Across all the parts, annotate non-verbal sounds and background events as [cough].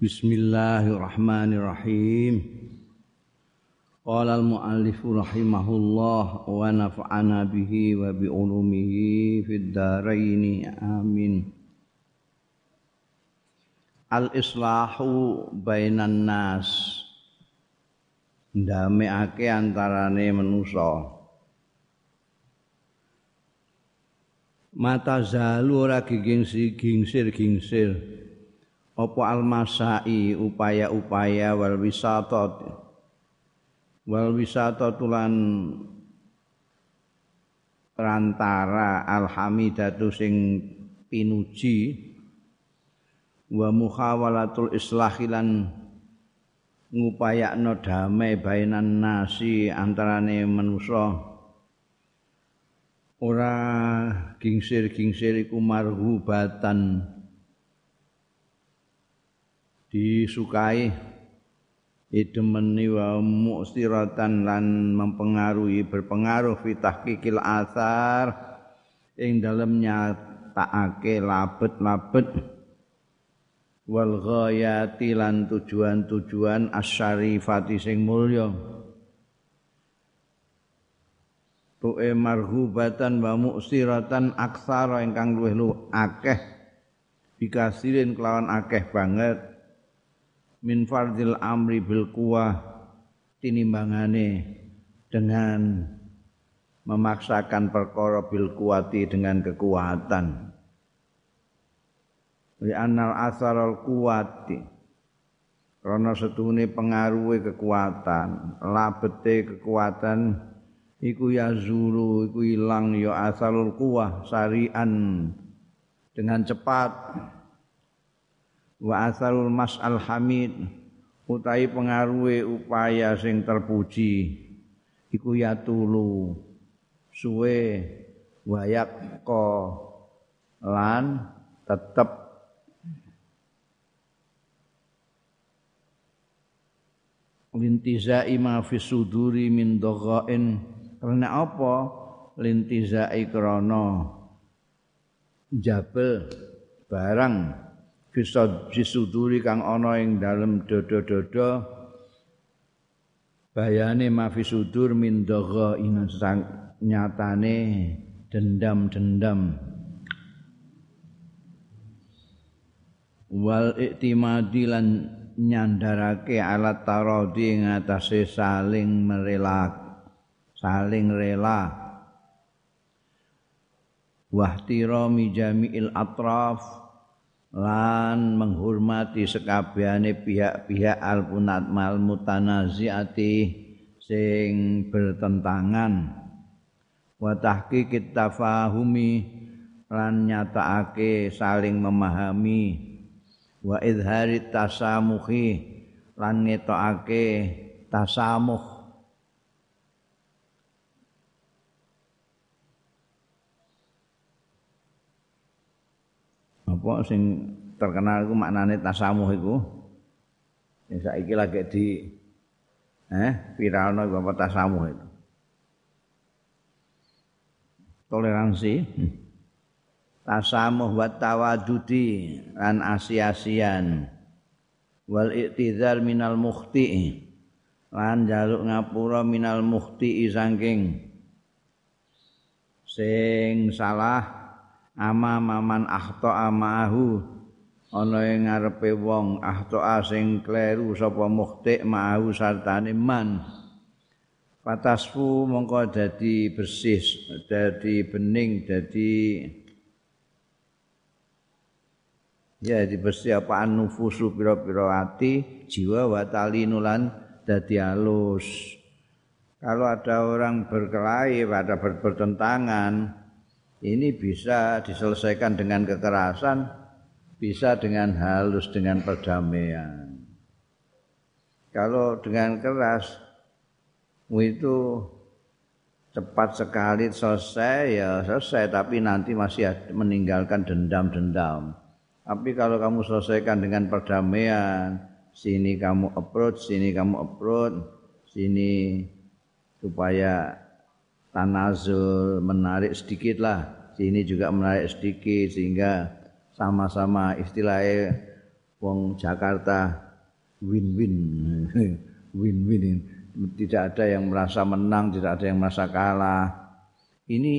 Bismillahirrahmanirrahim. Qala al-muallif rahimahullah wa nafa'ana bihi wa bi ulumihi fid dharain amin. Al-islahu bainan nas. Ndamekake antarane manusa. Mata zalu ora gingsir gingsir gingsir. Apa almasai upaya-upaya wal wisatat wal wisatat lan perantara alhamidatu sing pinuji. Wa muhawalatul islahilan ngupayakno damai bainan nasi antarane manusa. Ora gingsir-gingsir iku marhubatan disukai. Idemeni wa mu'stiratan lan mempengaruhi berpengaruh fitah kikil asar ing dalem nyatakake labet-labet. Wal ghayati lan tujuan-tujuan asyarifati sing mulya. Tu'e marhubatan wa mu'stiratan aksara ingkang luwih akeh. Dikasirin kelawan akeh banget min fardil amri bil kuwah tinimbangane dengan memaksakan perkara bil kuwati dengan kekuatan. Li anal asaral kuwati karena setune pengaruhe kekuatan. Labete kekuatan iku ya zulu iku ilang ya asalul kuwah sarian. Dengan cepat wa asarul mas'al hamid utahi pengaruhe upaya sing terpuji iku ya tulu suwe wayak ko lan tetep. Lintizai ma fi suduri min doghain karena apa? Lintizai krana jabel barang fisad suduri kang ana ing dalem dodo-dodo bayane mafi sudur min dagha sang nyatane dendam-dendam. Wal iktimadi lan nyandarake alat tarodi ngatasé saling merela saling rela. Wahtirami jami'il atraf lan menghormati sekabehane pihak-pihak alpunat mal mutanaziati sing bertentangan. Wa tahqiqit tafahumi lan nyatakake saling memahami. Wa izhari tasamuhi lan ngetokake tasamuh apa sing terkenal iku maknane tasamuh iku? Sing saiki lagi di eh viralno iku apa tasamuh itu? Toleransi. Tasamuh wa tawadudi lan asiasian wal iktizar minal mukhti. Lan jaluk ngapura minal mukhti saking sing salah ama maman ahto amahu ana ing ngarepe wong ahto sing kleru sapa mukhtik ma'ahu sartane man. Patasfu mongko dadi bersih dadi bening dadi ya di bersih apa nufusu pira-pira ati jiwa wa talinulan dadi alus. Kalau ada orang berkelahi pada bertentangan ini bisa diselesaikan dengan kekerasan, bisa dengan halus, dengan perdamaian. Kalau dengan keras, itu cepat sekali selesai, ya selesai, tapi nanti masih meninggalkan dendam-dendam. Tapi kalau kamu selesaikan dengan perdamaian, sini kamu approach, sini kamu approach, sini supaya tanazul menarik sedikit lah. Sini juga menarik sedikit sehingga sama-sama istilahnya wong Jakarta win-win. [laughs] Win-win. Tidak ada yang merasa menang tidak ada yang merasa kalah. Ini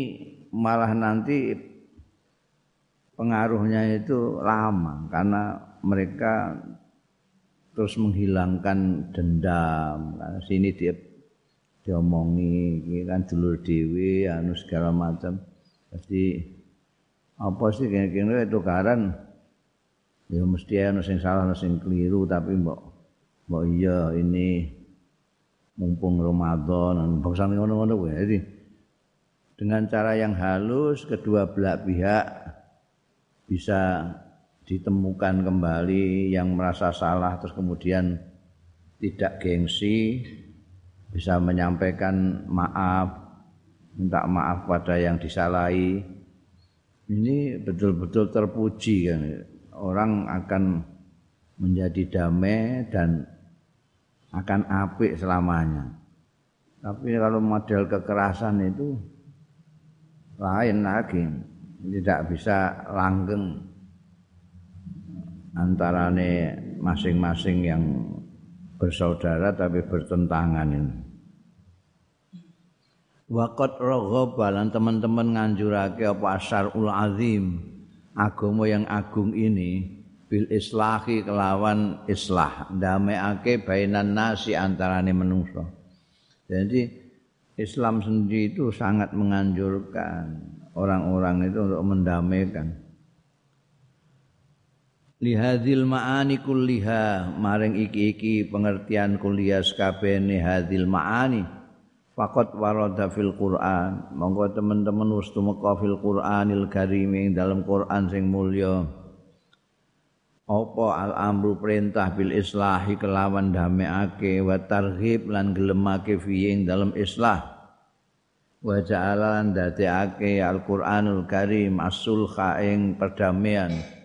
malah nanti pengaruhnya itu lama karena mereka terus menghilangkan dendam. Sini dia diomongi iki kan dulur dhewe anu segala macam. Jadi apa sih kene-kene itu karan? Ya mesti ana sing salah ana sing keliru tapi mbok mbok iya ini mumpung Ramadan bangsa ngono-ngono kuwi. Jadi dengan cara yang halus kedua belah pihak bisa ditemukan kembali yang merasa salah terus kemudian tidak gengsi bisa menyampaikan maaf, minta maaf pada yang disalahi. Ini betul-betul terpuji kan. Orang akan menjadi damai dan akan apik selamanya. Tapi kalau model kekerasan itu lain lagi, tidak bisa langgeng antarane masing-masing yang bersaudara tapi bertentangan ini. Waqat raghaba lan teman-teman nganjurake apa asyarul azim agama yang agung ini bil islahi kelawan islah ndameake bainan nasi antarane manusa. Jadi Islam sendiri itu sangat menganjurkan orang-orang itu untuk mendamaikan. Lihadil ma'ani kulliha maring iki-iki pengertian kuliah sakabehane hadil ma'ani Fakot warada fil Quran. Monggo teman-teman wis tumeka fil Quranil Karim ing dalam Quran sing mulya. Apa al amru perintah bil islahi kelawan dameake wa targhib lan gelemake fi ing dalam islah. Wa ja'alan dadekake Al Quranul Karim as-sulha ing perdamaian.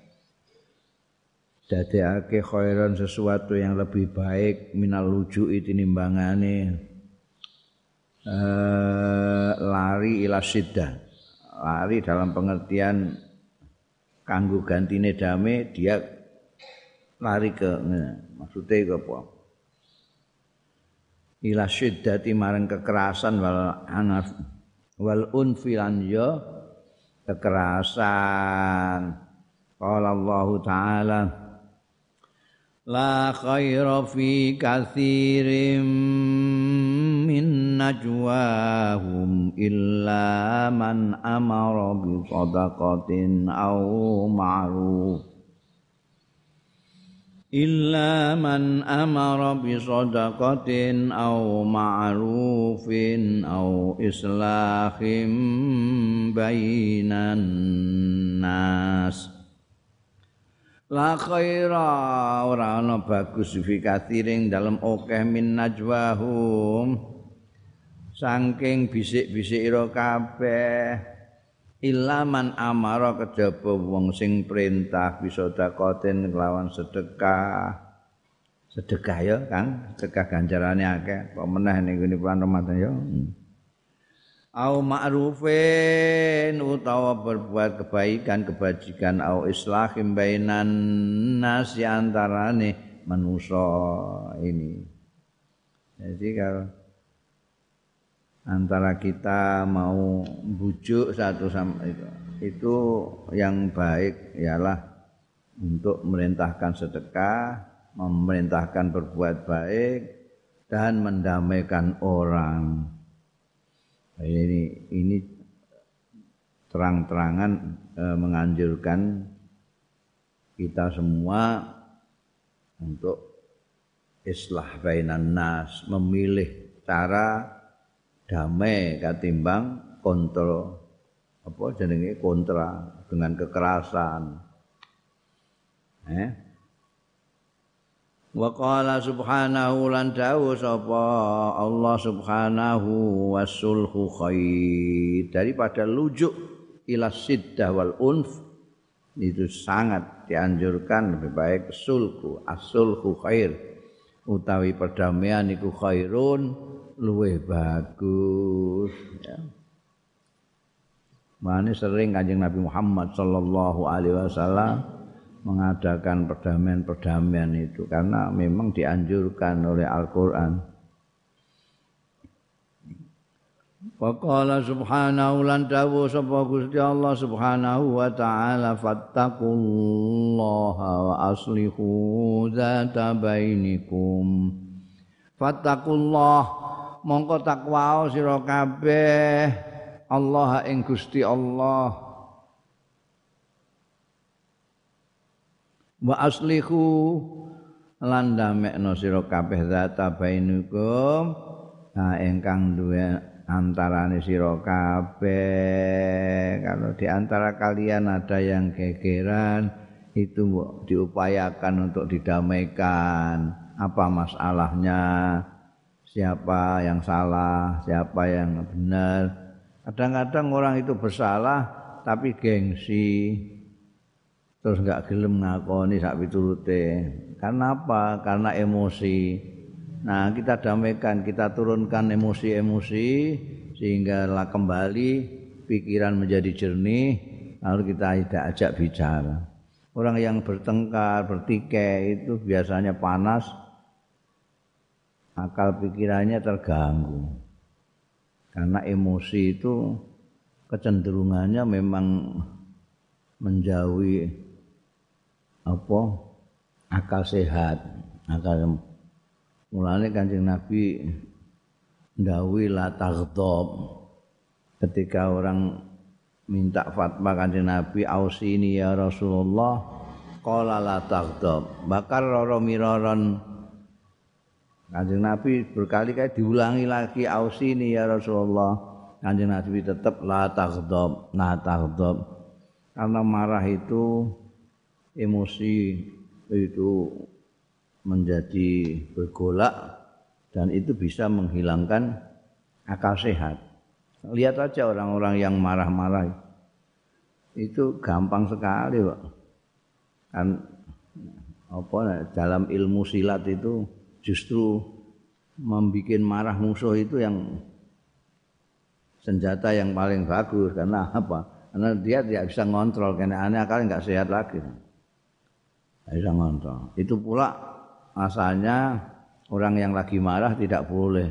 Dadekake khairan sesuatu yang lebih baik minal luju'i tinimbangane Eh, lari ila siddah lari dalam pengertian kanggo gantine dame dia lari ke maksudnya ke apa? Ila syiddati marang kekerasan wal anaf wal unfilan yo kekerasan. Qala Allah taala la khaira fi katsirin min najwahum illa man amara bi sadaqatin aw ma'ruf illa man amara bi sadaqatin aw ma'rufin aw islahim bainan nas La khaira ora ana bagus fi katiring dalem akeh min najwahum. Saking bisik-bisik ira kabeh ilaman amara kejaba wong sing perintah bisa dakoten kelawan sedekah. Sedekah ya Kang. Sedekah ganjarane akeh. Kok meneh ning ngene Ramadan ya au ma'rufin utawa berbuat kebaikan kebajikan au islahim bainan nas antarane manusa ini jadi kalau antara kita mau bujuk satu sama itu itu yang baik ialah untuk merintahkan sedekah, memerintahkan berbuat baik dan mendamaikan orang. Ini ini terang-terangan e, menganjurkan kita semua untuk islah bainan nas, memilih cara damai katimbang kontrol apa jenenge kontra dengan kekerasan. Eh? Wa qala subhanahu lan dawu sapa Allah subhanahu wasulhu khair daripada lujuk ila siddah wal unf itu sangat dianjurkan lebih baik sulhu asulhu khair utawi perdamaian iku khairun luwih bagus ya. Mane sering Kanjeng Nabi Muhammad sallallahu alaihi wasallam mengadakan perdamaian-perdamaian itu karena memang dianjurkan oleh Al-Qur'an. Faqala subhanahu lan dawu sapa Gusti Allah subhanahu wa ta'ala fattaqullaha wa aslihu dzata bainikum. Fattaqullah mongko takwa sira kabeh Allah ing Gusti Allah. Wa aslihu lan damekno sira kabeh zata bainikum ha ingkang duwe antarane sira kabeh. Kalau di antara kalian ada yang gegeran itu diupayakan untuk didamaikan. Apa masalahnya? Siapa yang salah? Siapa yang benar? Kadang-kadang orang itu bersalah tapi gengsi terus nggak gelem ngakoni sak piturute. Karena apa? Karena emosi. Nah, kita damaikan, kita turunkan emosi-emosi sehingga lah kembali pikiran menjadi jernih, lalu kita tidak ajak bicara. Orang yang bertengkar, bertikai itu biasanya panas, akal pikirannya terganggu. Karena emosi itu kecenderungannya memang menjauhi apa? Akal sehat. Akal mulane kanjeng nabi ndawi la ketika orang minta fatwa kanjeng nabi ausini ya rasulullah. Qala la taghdab. Bakar roro miraron. Kanjeng nabi berkali-kali diulangi lagi ausini ya rasulullah. Kanjeng nabi tetap la taghdab la taghdab. Karena marah itu emosi itu menjadi bergolak dan itu bisa menghilangkan akal sehat. Lihat aja orang-orang yang marah-marah itu gampang sekali, Pak. Kan apa dalam ilmu silat itu justru membuat marah musuh itu yang senjata yang paling bagus karena apa? Karena dia tidak bisa ngontrol karena aneh akal nggak sehat lagi. Bisa. Itu pula asalnya orang yang lagi marah tidak boleh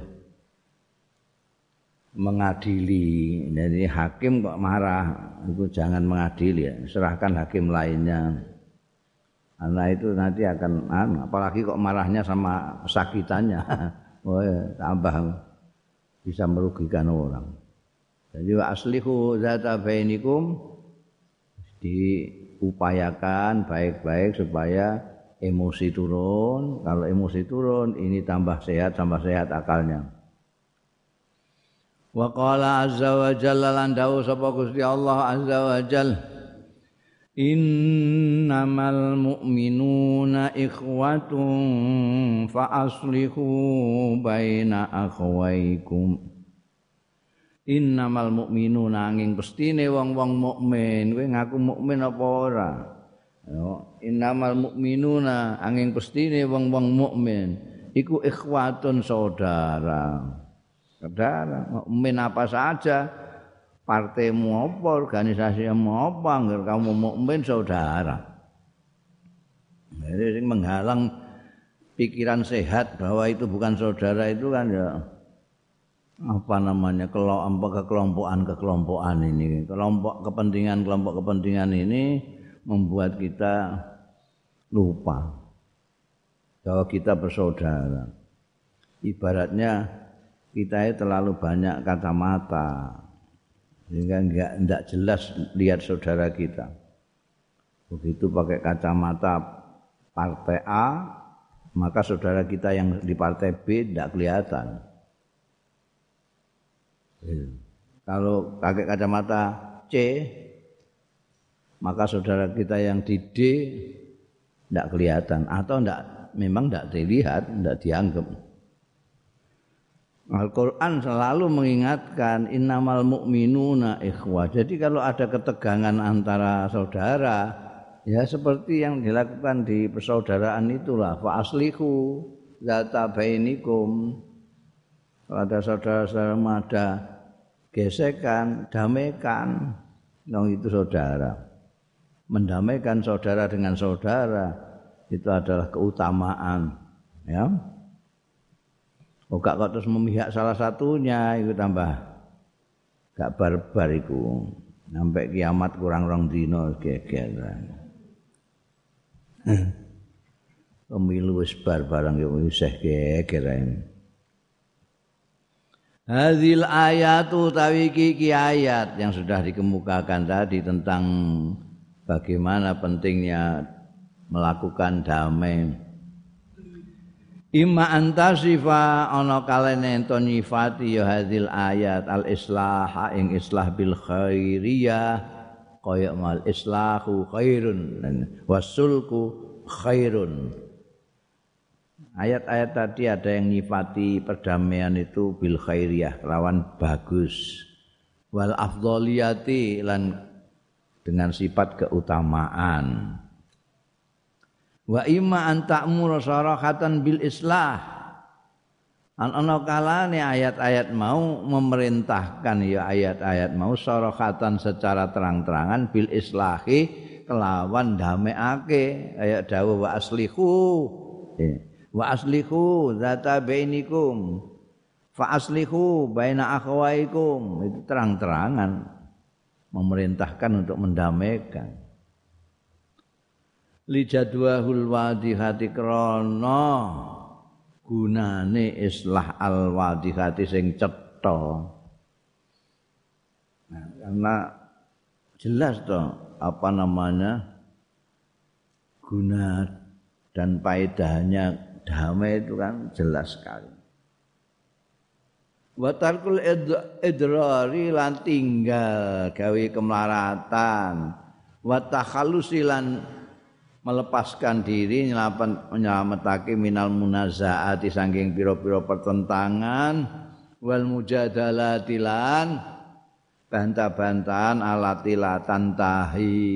mengadili. Jadi hakim kok marah itu jangan mengadili ya. Serahkan hakim lainnya. Karena itu nanti akan apalagi kok marahnya sama sakitannya. [laughs] Oh, tambah bisa merugikan orang. Jadi aslihu zata bainikum di upayakan baik-baik supaya emosi turun. Kalau emosi turun, ini tambah sehat, tambah sehat akalnya. Wa qala azza wa jalla lan dawu sapa Gusti Allah azza wa jalla Innamal mu'minuna ikhwatun fa aslihu baina akhwaikum innamal mu'minu nanging pestine wong-wong mukmin. Kowe ngaku mukmin apa ora? Yo innamal mu'minuna angin pestine wong-wong mukmin. Iku ikhwatun saudara. Saudara mukmin apa saja? Partaimu apa organisasimu apa anggar kamu mukmin saudara. Jadi menghalang pikiran sehat bahwa itu bukan saudara itu kan ya apa namanya kelompok kekelompokan kekelompokan ini. Kelompok kepentingan kelompok kepentingan ini membuat kita lupa. Bahwa kita bersaudara. Ibaratnya kita itu terlalu banyak kacamata. Sehingga enggak enggak jelas lihat saudara kita. Begitu pakai kacamata partai A maka saudara kita yang di partai B tidak kelihatan. Kalau pakai kacamata C, maka saudara kita yang di D tidak kelihatan atau tidak memang tidak dilihat, tidak dianggap. Al-Quran selalu mengingatkan innamal mu'minuna ikhwah. Jadi kalau ada ketegangan antara saudara, ya seperti yang dilakukan di persaudaraan itulah. Fa'aslihu zata bainikum. Kalau ada saudara-saudara ada gesekan, damaikan, dong itu saudara. mendamaikan saudara dengan saudara itu adalah keutamaan ya. Oh kok terus memihak salah satunya itu tambah gak barbar iku. Sampai kiamat kurang rong dino gegeran. Pemilu wis bar barang yo isih gegeran Hadil ayatu tawi ki ayat yang sudah dikemukakan tadi tentang bagaimana pentingnya melakukan damai. Ima antasifa ana kalene ento nyifati ya hadil ayat al islah ing islah bil khairiyah kaya mal islahu khairun wasulku khairun Ayat-ayat tadi ada yang nyifati perdamaian itu bil khairiyah, lawan bagus. Wal afdoliyati lan dengan sifat keutamaan. Wa imma an ta'muru sarahatan bil islah. An ana kalane ayat-ayat mau memerintahkan ya ayat-ayat mau sarahatan secara terang-terangan bil islahi kelawan dameake ayat dawuh wa aslihu. Eh. Wa aslihu zata bainikum. Fa aslihu baina akhwaikum itu terang-terangan. Memerintahkan untuk mendamaikan. Li jadwahul wadihati krana gunane islah al wadihati sing cetha. Nah, karena jelas toh apa namanya? Guna dan faedahnya damai itu kan jelas sekali. Watarkul idrari lan tinggal gawe kemelaratan. Watakhalusi lan melepaskan diri nyelapan menyelamatake minal munazaati saking pira-pira pertentangan wal mujadalati lan bantah-bantahan alatilatan tahi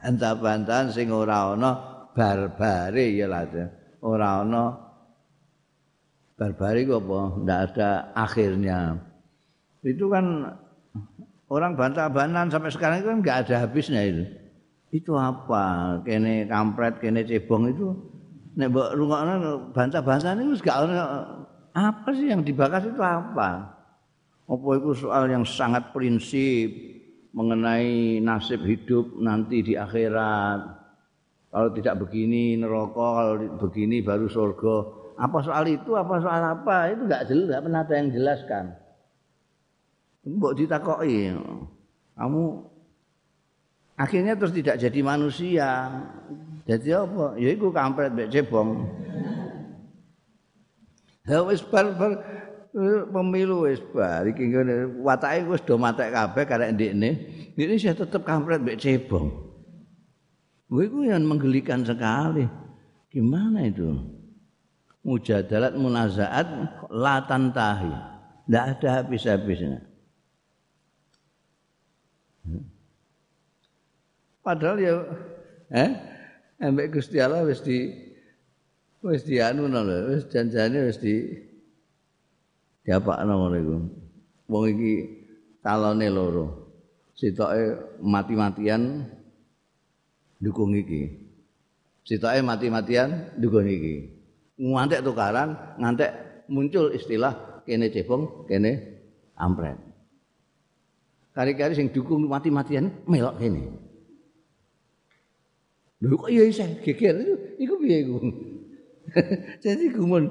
bantah-bantahan sing ora ana barbare ya lah ora ana barbari apa? Ndak ada akhirnya. Itu kan orang bantah-bantahan sampai sekarang itu kan nggak ada habisnya itu. Itu apa? Kene kampret kene cebong itu nek mbok rungokno bantah-bantahan itu gak ana apa sih yang dibahas itu apa? Apa itu soal yang sangat prinsip mengenai nasib hidup nanti di akhirat Kalau tidak begini neraka, kalau begini baru surga. Apa soal itu, apa soal apa? Itu enggak jelas, enggak pernah ada yang jelaskan. Mbok ditakoki. Kamu akhirnya terus tidak jadi manusia. Jadi apa? Ya iku kampret mbek cebong. [laughs] Ya wis bar, pemilu wis bar iki ngene watake wis do matek kabeh karek ndekne. Ini saya tetep kampret mbek cebong. Itu yang menggelikan sekali. Gimana itu? Mujadalat munazaat latan tahi. Tidak ada habis-habisnya. Padahal ya eh ambek Gusti Allah wis di wis di anu lho, wis janjane wis di diapakno ngono iku. Wong iki calone loro. Sitoke mati-matian dukung iki. Sitoke mati-matian dukung iki. Ngantek tukaran, ngantek muncul istilah kene cebong, kene ampret. Kari-kari sing dukung mati-matian melok kene. Lho kok iya iso geger iku piye iku? [laughs] Jadi gumun.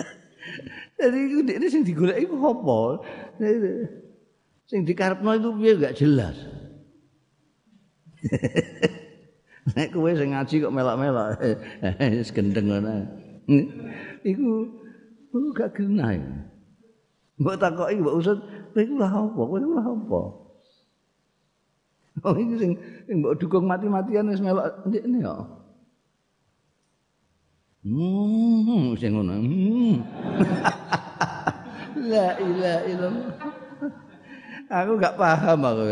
[laughs] Jadi iku dekne sing digolek iku apa? Sing dikarepno itu piye gak jelas. [laughs] Nek kowe sing ngaji kok melok-melok [laughs] wis gendeng ngono. Iku iku gak genah. Mbok takoki mbok usut, iku lha apa? Kowe lha apa? [laughs] Oh iki sing sing mbok dukung mati-matian wis melok ndekne kok. Hmm, sing ngono. Hmm. [laughs] La ilaha illallah. Aku gak paham aku,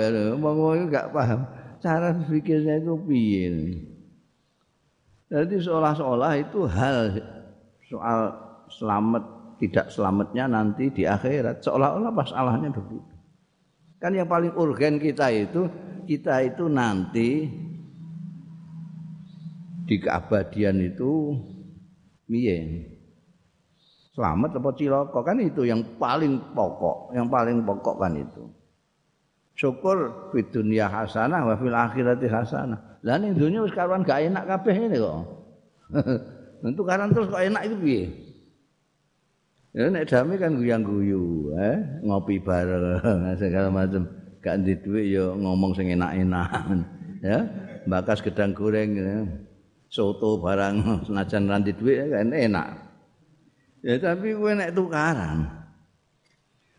ngomong gak paham. Cara berpikirnya itu piye. Jadi seolah-olah itu hal soal selamat tidak selamatnya nanti di akhirat seolah-olah masalahnya begitu. Kan yang paling urgen kita itu kita itu nanti di keabadian itu piye? Selamat apa cilaka kan itu yang paling pokok, yang paling pokok kan itu. Syukur di dunia hasanah wa fil akhirati hasanah. Lah ning dunya wis karuan gak enak kabeh ini kok. [laughs] Tentu karan terus kok enak itu piye? Ya nek dami kan guyang-guyu, eh ngopi bareng [laughs] segala macam. Gak di duit ya ngomong sing enak-enak. [laughs] ya, bakas gedang goreng ya. soto barang senajan ranti duit kan enak. Ya tapi kowe nek tukaran.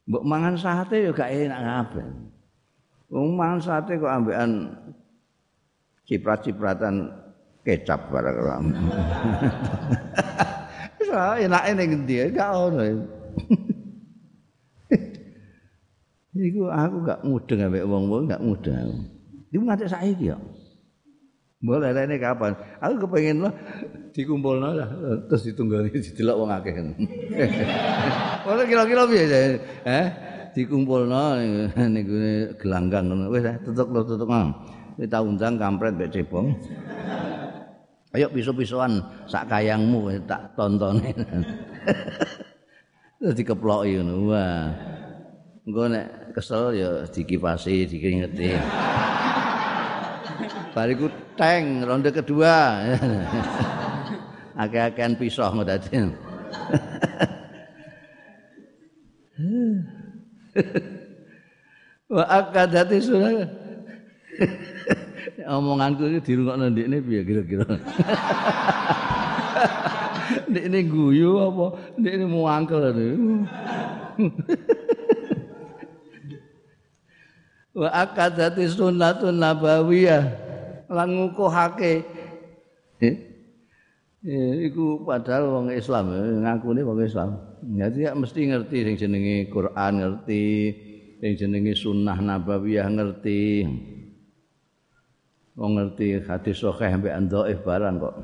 Mbok mangan sate ya gak enak kabeh. Wong sate kok ambekan ciprat-cipratan kecap barang. [laughs] Wah, enake ning endi? Gak ono. [laughs] Iku aku gak mudeng ambek wong-wong gak mudeng aku. Iku nganti saiki ya. Boleh ini kapan? Aku kepengen lah dikumpulno lah terus ditunggangi didelok wong akeh. [laughs] Ora kira-kira piye eh dikumpulno niku gelanggang ngono. Wis tutuk tutuk. Kita undang kampret mbek cebong. Ayo pisu-pisuan sak kayangmu tak tontone. [laughs] Terus dikeploki ngono. Wah. Engko nek kesel ya dikipasi, dikringeti. [laughs] Bariku teng ronde kedua. [laughs] Akeh-akehan pisah dadi. [laughs] Wa akadati sunah. [laughs] omonganku iki dirungokno ndekne piye kira-kira. [laughs] Ndekne guyu apa ndekne muangkel Wa akadati sunnatun nabawiyah lan ngukuhake. Eh? Eh, iku padahal wong Islam ngakune wong Islam. Jadi ya mesti ngerti sing jenenge Quran ngerti, sing jenenge sunnah nabawiyah ngerti. wong ngerti hadis sahih mbek dhaif barang kok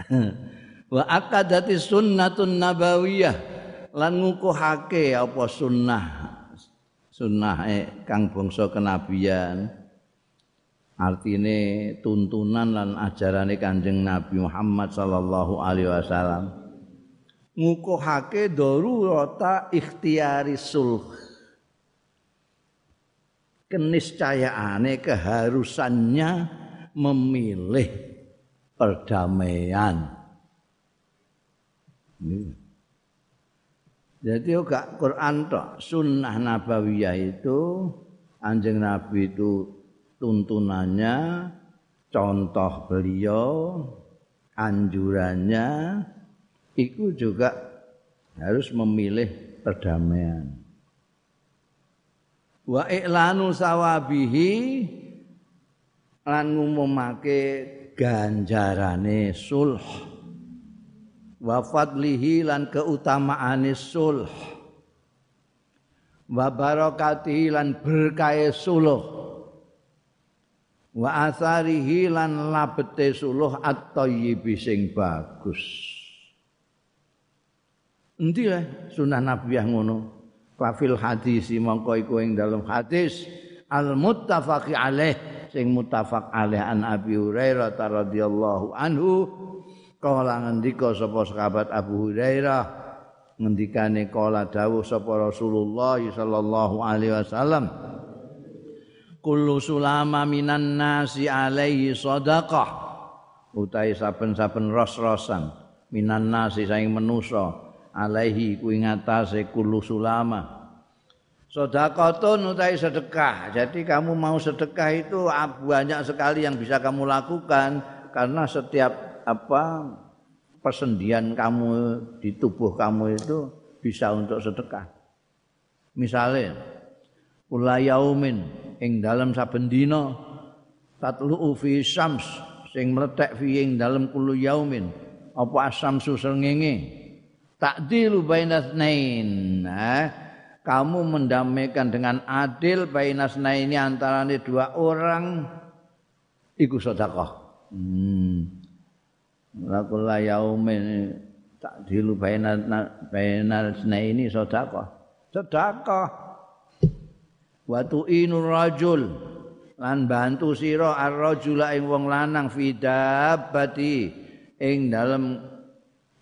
[laughs] wa akadati sunnatun nabawiyah lan ngukuhake apa sunnah sunnah eh, kang bangsa kenabian artine tuntunan lan ajarane Kanjeng Nabi Muhammad sallallahu alaihi wasallam. Ngukuhake darurata ikhtiari sulh. Keniscayaane keharusannya memilih perdamaian. Jadi juga Quran tok, sunnah nabawiyah itu anjing Nabi itu tuntunannya, contoh beliau, anjurannya, itu juga harus memilih perdamaian. wa i'lanu sawabihi lan ngumumake ganjarane sulh. Wa fadlihi lan keutamaane sulh. Wa barakatihi lan berkahe sulh wa atharihi lan labete sulh at-thayyib sing bagus. Endi sunah nabi ngono? Fil hadis mongko iku ing dalam hadis. Al muttafaqi alaih sing muttafaq alaih an Abi Hurairah radhiyallahu anhu. Kala ngendika sapa sahabat Abu Hurairah? Ngendikane kala dawuh sapa Rasulullah sallallahu alaihi wasallam kullu sulama minan nasi alaihi sadaqah. Utai saben-saben ros-rosan minan nasi saing menusa alaihi ku ngatasé kullu sulama. Sedekahun utai sedekah. Jadi kamu mau sedekah itu banyak sekali yang bisa kamu lakukan karena setiap apa persendian kamu di tubuh kamu itu bisa untuk sedekah. Misalnya ulayaumin ing dalam saben dina tatlu fi syams sing meletek fi ing dalam kullu yaumin. Apa asamsu srengenge? Takdilu bainasnain. Nah, kamu mendamaikan dengan adil bainasnain ini antara dua orang iku sedekah. Hmm. Lakula yaumin takdilu bainas bainasnain ini sedekah. Sedekah wa tu'inur rajul. Lan bantu sira ar-rajula ing wong lanang fidabbati ing dalem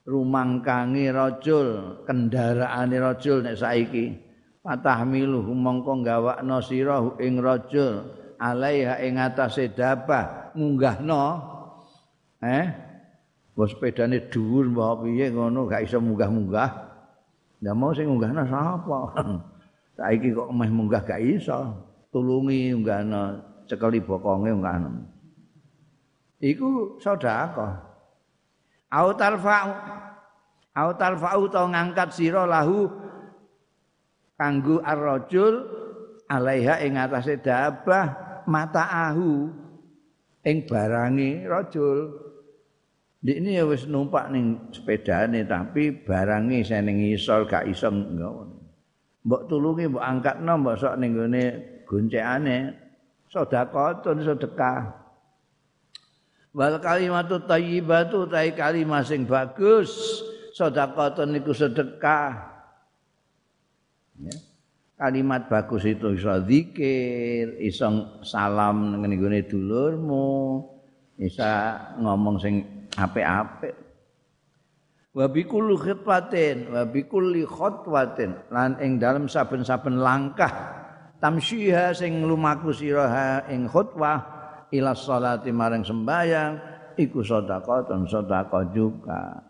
rumangkangi rajul kendaraane rajul nek saiki. Patahmilu mongko gawakno sira ing rajul alaiha ing atase dabah munggahno eh? Bos sepedane dhuwur mbok piye ngono gak iso munggah-munggah. Ndak mau sing munggahno sapa [laughs] saiki kok meh munggah gak iso. Tulungi munggahno cekeli bokonge munggahno iku sedekah. Au tarfa'u. Au tarfa'u to ngangkat sira lahu kanggo ar-rajul alaiha ing atase dabah mataahu ing barangi rajul. Ini ya wis numpak ning sepedane tapi barangi sing ning isol gak iso ngono mbok tulungi mbok angkatno mbok sok ning gone goncekane. Sedekah sedekah. Wal kalimatu thayyibatu tai kalimat sing bagus. Sedekah niku sedekah. Ya. Kalimat bagus itu iso zikir, iso salam ngene gone dulurmu, iso ngomong sing apik-apik. Wa bi kulli khitwatin wa bi kulli khotwatin lan ing dalem saben-saben langkah tamsyiha sing lumaku sira ing khutbah ila sholati marang sembayang iku sedekah dan sedekah juga.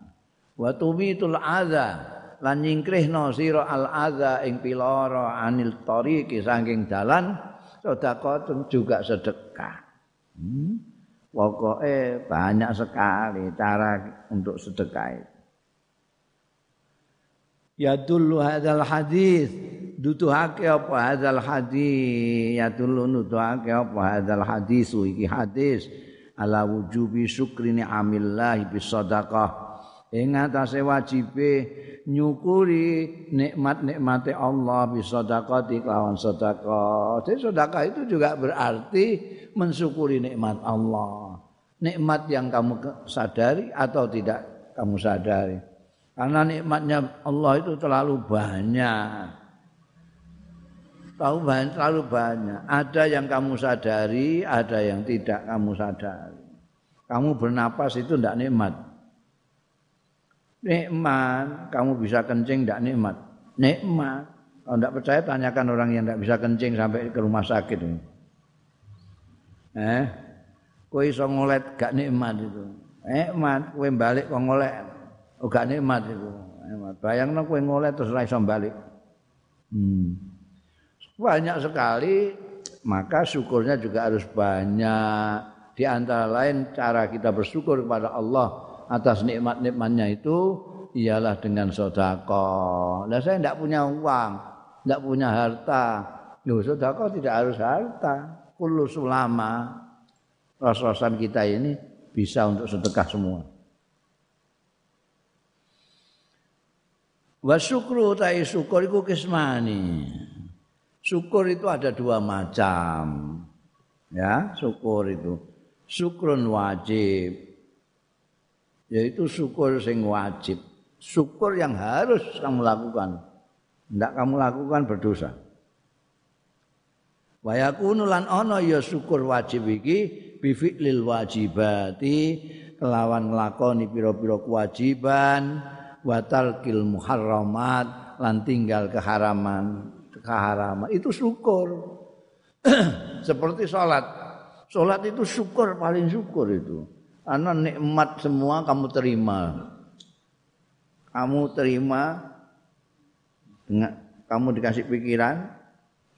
Wa tumitul adza lan nyingkrihno sira al adza ing piloro anil tariqi saking dalan sedekah juga sedekah. Hmm. Pokoknya banyak sekali cara untuk sedekah itu. Ya dulu hadal hadis dutuhake apa hadal hadis ya dulu nutuhake apa hadal hadis iki hadis ala wujubi syukri ni'amillah bis sadaqah ing atase wajibe nyukuri nikmat-nikmate Allah bisa sedekah lawan sedekah. Jadi sedekah itu juga berarti mensyukuri nikmat Allah. Nikmat yang kamu sadari atau tidak kamu sadari. Karena nikmatnya Allah itu terlalu banyak. Tahu banyak, terlalu banyak. Ada yang kamu sadari, ada yang tidak kamu sadari. Kamu bernapas itu tidak nikmat Nikmat, kamu bisa kencing tidak nikmat. Nikmat. Kalau tidak percaya tanyakan orang yang tidak bisa kencing sampai ke rumah sakit. Eh, kue iso gak nikmat itu. Nikmat, kue balik ngolet, oh gak nikmat itu. Nikmat. Bayang no kue ngolet terus iso balik. Hmm. Banyak sekali, maka syukurnya juga harus banyak. Di antara lain cara kita bersyukur kepada Allah atas nikmat-nikmatnya itu ialah dengan sodako. Nah saya tidak punya uang, tidak punya harta. Loh sodako tidak harus harta. Kullu sulama. Ros-rosan kita ini bisa untuk sedekah semua. Wa syukru ta'i syukur itu kismani. Syukur itu ada dua macam. Ya, syukur itu. Syukrun wajib yaitu syukur sing wajib syukur yang harus kamu lakukan tidak kamu lakukan berdosa wa yakunu lan ana ya syukur wajib iki bi fi'lil wajibati kelawan nglakoni pira-pira kewajiban wa talqil muharramat lan tinggal keharaman keharaman itu syukur [clears throat] seperti salat salat itu syukur paling syukur itu karena nikmat semua kamu terima. Kamu terima dengan kamu dikasih pikiran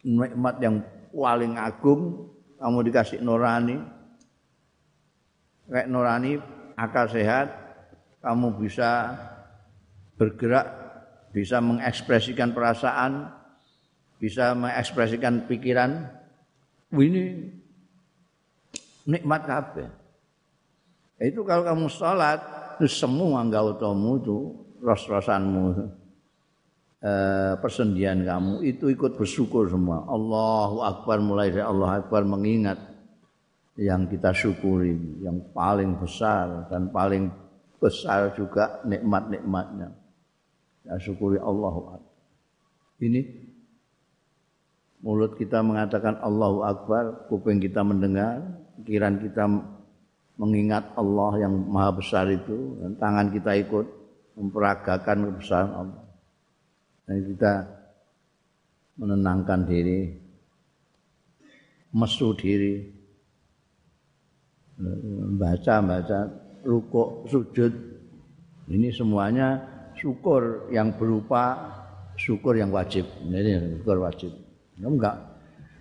nikmat yang paling agung, kamu dikasih nurani. Kayak nurani akal sehat, kamu bisa bergerak, bisa mengekspresikan perasaan, bisa mengekspresikan pikiran. Ini nikmat kabeh. Itu kalau kamu sholat, itu semua gautomu itu, ros-rosanmu, eh, persendian kamu, itu ikut bersyukur semua. Allahu Akbar, mulai dari Allah Akbar mengingat yang kita syukuri, yang paling besar dan paling besar juga nikmat-nikmatnya. Ya syukuri Akbar. Ini mulut kita mengatakan Allahu Akbar, kuping kita mendengar, pikiran kita mengingat Allah yang maha besar itu, dan tangan kita ikut memperagakan kebesaran Allah. Dan kita menenangkan diri, mesu diri, baca-baca, rukuk, sujud. Ini semuanya syukur yang berupa syukur yang wajib. Ini syukur wajib. Kamu enggak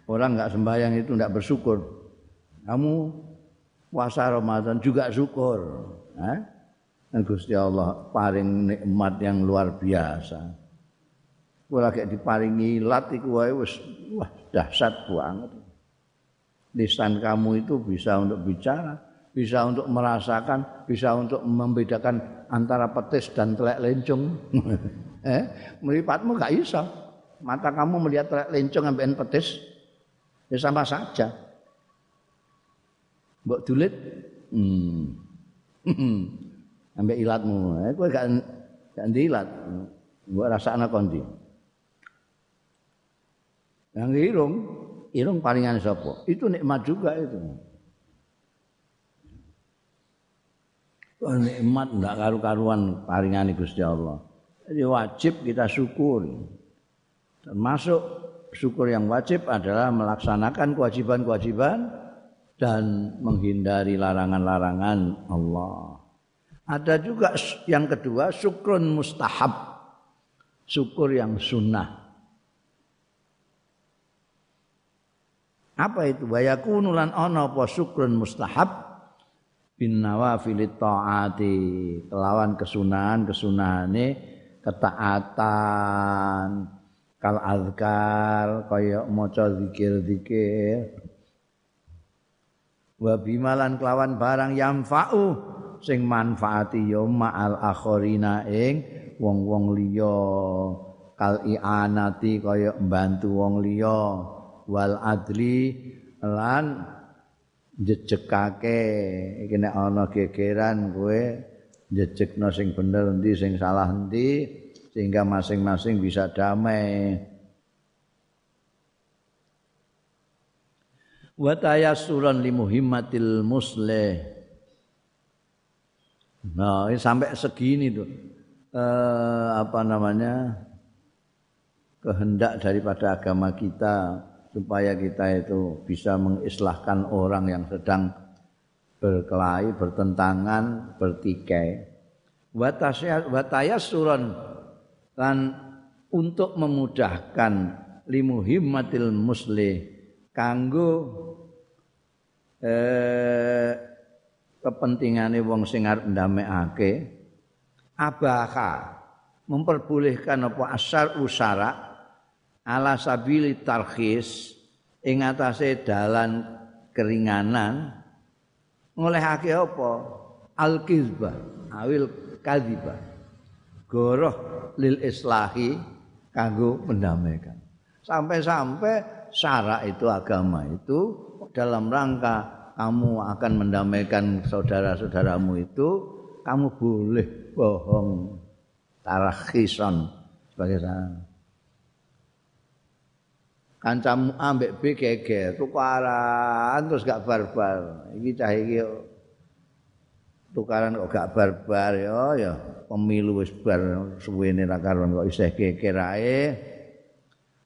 orang enggak sembahyang itu enggak bersyukur. Kamu puasa Ramadan juga syukur. Eh? Gusti Allah paring nikmat yang luar biasa. Kula lagi diparingi lat iku wae wis wah dahsyat banget. Lisan kamu itu bisa untuk bicara, bisa untuk merasakan, bisa untuk membedakan antara petis dan telek lencung. [laughs] eh, meripatmu gak bisa. Mata kamu melihat telek lencung sampai petis, ya sama saja. Mbok dulit, hmm. [laughs] sampai ilatmu. Eh, kowe gak gak ndilat. Mbok rasakno kondi. Yang irung, irung palingan sapa? Itu nikmat juga itu. Nikmat enggak karu-karuan paringane Gusti Allah. Jadi wajib kita syukur. Termasuk syukur yang wajib adalah melaksanakan kewajiban-kewajiban dan menghindari larangan-larangan Allah. Ada juga yang kedua syukrun mustahab. Syukur yang sunnah. Apa itu? Wa yakunulan ana apa syukrun mustahab bin nawafil taati kelawan kesunahan kesunahane ketaatan kal azkar kaya maca zikir-zikir. Wa bimalan kelawan barang yamfa'u sing manfaati ya ma'al akhirina ing wong-wong liya. Kal i'anati kaya mbantu wong liya. Wal adli lan jejekake iki nek ana gegeran kowe jejekno sing bener endi sing salah endi sehingga masing-masing bisa damai. Wa tayassuran li muhimmatil muslih. Nah ini sampai segini tuh eh, apa namanya? Kehendak daripada agama kita supaya kita itu bisa mengislahkan orang yang sedang berkelahi, bertentangan, bertikai. Watayasuran dan untuk memudahkan limuhimmatil musli kanggo eh, kepentingane wong sing arep ndamekake abaka memperbolehkan apa asar usara ala sabili tarkhis ing atase dalan keringanan ngolehake apa? Al kizbah awil kadhiba goroh lil islahi kanggo mendamaikan. Sampai-sampai syarak itu agama itu dalam rangka kamu akan mendamaikan saudara-saudaramu itu kamu boleh bohong tarakhisan sebagai sana kancamu ambek B geger tukaran terus gak barbar. Iki cah iki tukaran kok gak barbar ya ya pemilu wis bar suwene ra karuan kok isih geger ae.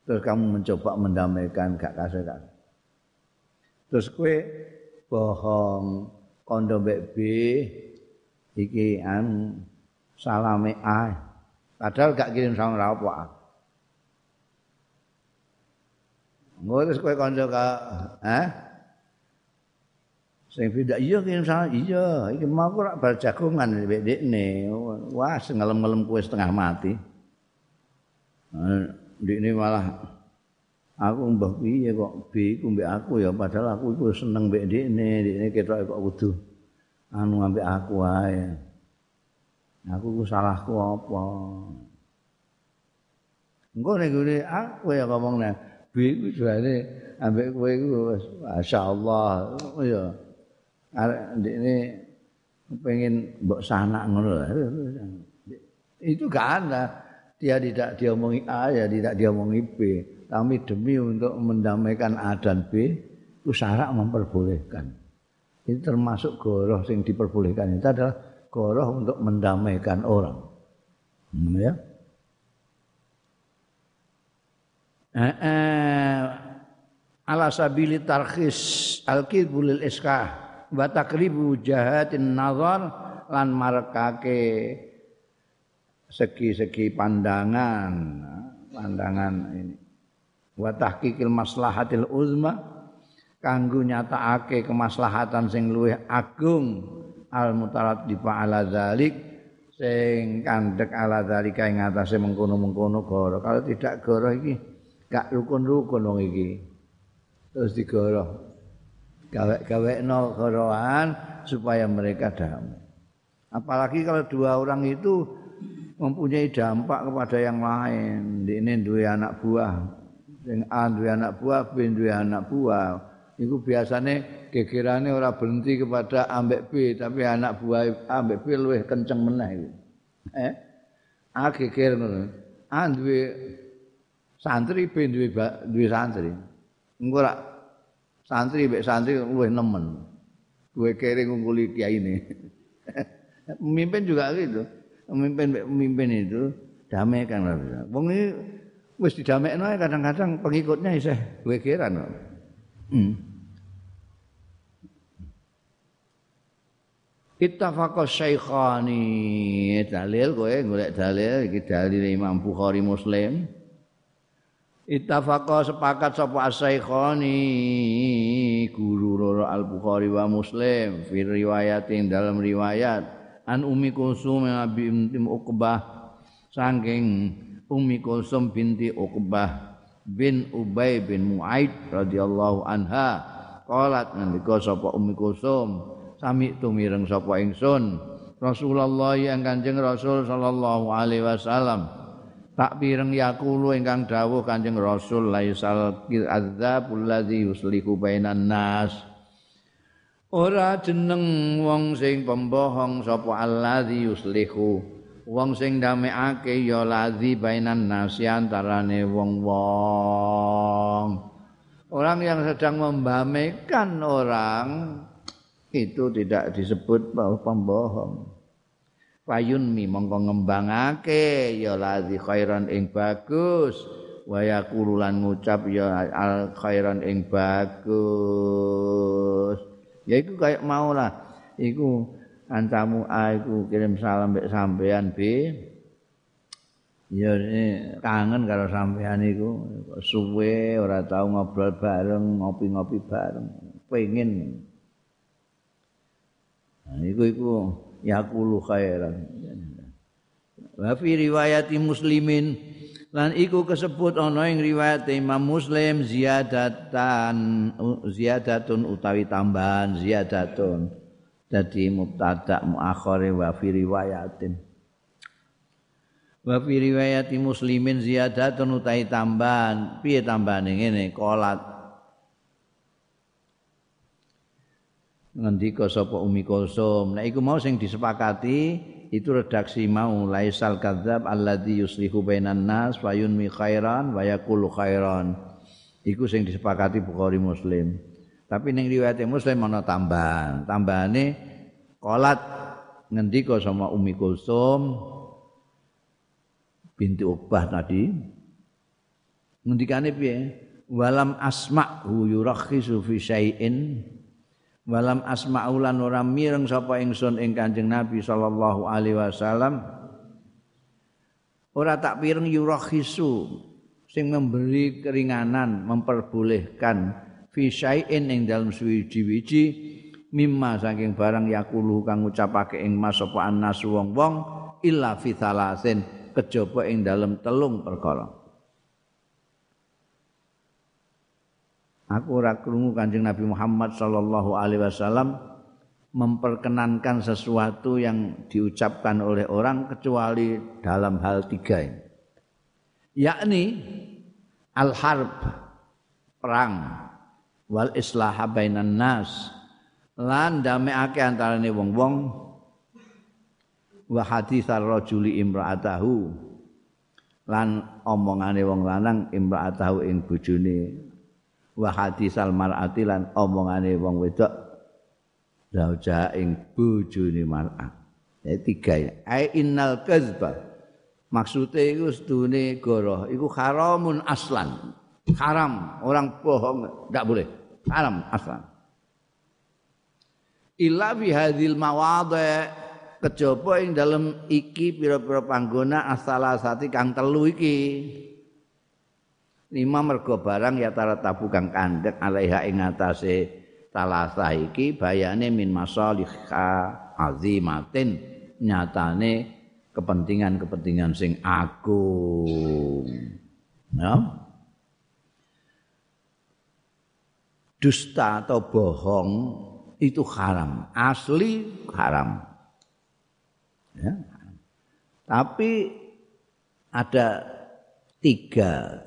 Terus kamu mencoba mendamaikan gak kasih gak. Terus kue bohong kondo mbek B iki an salame A. Padahal gak kirim sama apa Ngurus kowe kanca ka, eh? Sing beda iya ki salah iya, iki mau ora bar jagongan dekne. Wah, ngelem-ngelem kowe setengah mati. Ndikne malah aku mbah piye kok bi ku mbek aku ya padahal aku iku seneng mbek dekne, dekne ketok kok kudu anu ambek aku wae. Aku ku salahku apa? Engko nek aku ya ngomong nek bi ku jane ambek kowe iku masyaallah ya arek ndekne pengen mbok sanak ngono itu gak ada dia tidak diomongi A ya tidak diomongi B. Tapi demi untuk mendamaikan A dan B itu syarat memperbolehkan. Itu termasuk goroh yang diperbolehkan. Itu adalah goroh untuk mendamaikan orang. Hmm, ya eh, eh, ala sabili tarkhis al-kidbulil iskah wa takribu jahatin nazar lan marekake segi-segi pandangan pandangan ini. Wa tahqiqil maslahatil uzma kanggo nyatakake kemaslahatan sing luwih agung al mutaraddifa ala zalik sing kandhek ala zalika ing atase mengkono-mengkono goro. Kalau tidak goro iki gak rukun-rukun wong iki. Terus digoroh. Gawe-gawe no gorohan supaya mereka damai. Apalagi kalau dua orang itu mempunyai dampak kepada yang lain. Ini dua anak buah. Yang A dua anak buah B dua anak buah. Itu biasanya gegerane ora berhenti kepada ambek B tapi anak buah ambek B lebih kenceng meneh eh? A ngono. A duwe santri B duwe duwe santri engko rak santri mek santri luwih nemen. Duwe kere ngungkuli kiai ini. [laughs] Pemimpin juga gitu. Pemimpin pemimpin itu damai kan bisa. Wong ini wis didamekno kadang-kadang pengikutnya isih duwe keran. Hmm. Ittafaqa syaikhani dalil kowe golek dalil iki dalil Imam Bukhari Muslim. Ittafaqa sepakat sapa asaikhani guru loro Al Bukhari wa Muslim fi riwayatin dalam riwayat an Ummi Kulsum binti Uqbah saking Ummi Kulsum binti Uqbah bin Ubay bin Muaid radhiyallahu anha qalat ngendika sapa Ummi Kulsum sami tumireng sapa ingsun Rasulullah yang Kanjeng Rasul sallallahu alaihi wasallam tak pireng yakulu ingkang dawuh Kanjeng Rasul laisal adzabul ladzi yuslihu bainan nas. Ora jeneng wong sing pembohong sapa alladzi yuslihu. Wong sing damekake ya ladzi bainan nas antarane wong-wong. Orang yang sedang membamekan orang itu tidak disebut pembohong Fayun mi mongko ngembangake ya ladzi khairan ing bagus. Wa yaqulu ngucap ya al khairan ing bagus. Ya iku kayak mau lah. Iku ancamu iku kirim salam mbek sampean B ya kangen karo sampean iku. Suwe ora tau ngobrol bareng ngopi-ngopi bareng. Pengen nah, iku iku yaqulu khairan. Wa fi riwayati muslimin lan iku kesebut ana ing riwayat Imam Muslim ziyadatan ziyadatun utawi tambahan ziyadatun. Dadi mubtada muakhare wa fi riwayatin. Wa fi riwayati muslimin ziyadatun utawi tambahan. Piye tambahane ngene qolat ngendika sapa Umi Kulsum. Nah iku mau sing disepakati itu redaksi mau laisal kadzab alladzi yuslihu bainan nas wa yunmi khairan wa yaqulu khairan. Iku sing disepakati Bukhari Muslim. Tapi ning riwayat Muslim ana tambahan. Tambahane qolat ngendika sama Umi Kulsum binti Uqbah tadi. Ngendikane piye? Walam asma'hu yurakhisu fi syai'in walam asma'ulan ora mireng sapa ingsun ing Kanjeng Nabi sallallahu alaihi wasallam. Ora tak pireng yurakhisu sing memberi keringanan memperbolehkan fi syai'in ing dalem suwiji-wiji mimma saking barang yakulu kang ngucapake ing mas sapa annas wong-wong illa fi thalasin kejaba ing dalem telung perkara Aku ora krungu Kanjeng Nabi Muhammad sallallahu alaihi wasallam memperkenankan sesuatu yang diucapkan oleh orang kecuali dalam hal tiga ini. Yakni al-harb perang wal islah bainan nas lan dameake antarane wong-wong wa hadis ar-rajuli imra'atahu lan omongane wong lanang imra'atahu ing bojone wa hadisal mar'ati lan omongane wong wedok zauja ing bojone mar'ah. Ya tiga ya. Ai innal kadzba maksude iku sedune goroh. Iku haramun aslan. Haram. Orang bohong. Tidak boleh. Haram aslan. Illa fi hadhil mawadhi. Kejaba ing dalem iki pira-pira panggona asalasati kang telu iki lima mergo barang ya tara tabu kang kandhek alaiha ing atase talasa iki bayane min masalihha azimatin nyatane kepentingan-kepentingan sing agung. Ya. Dusta atau bohong itu haram asli haram. Ya. Tapi ada tiga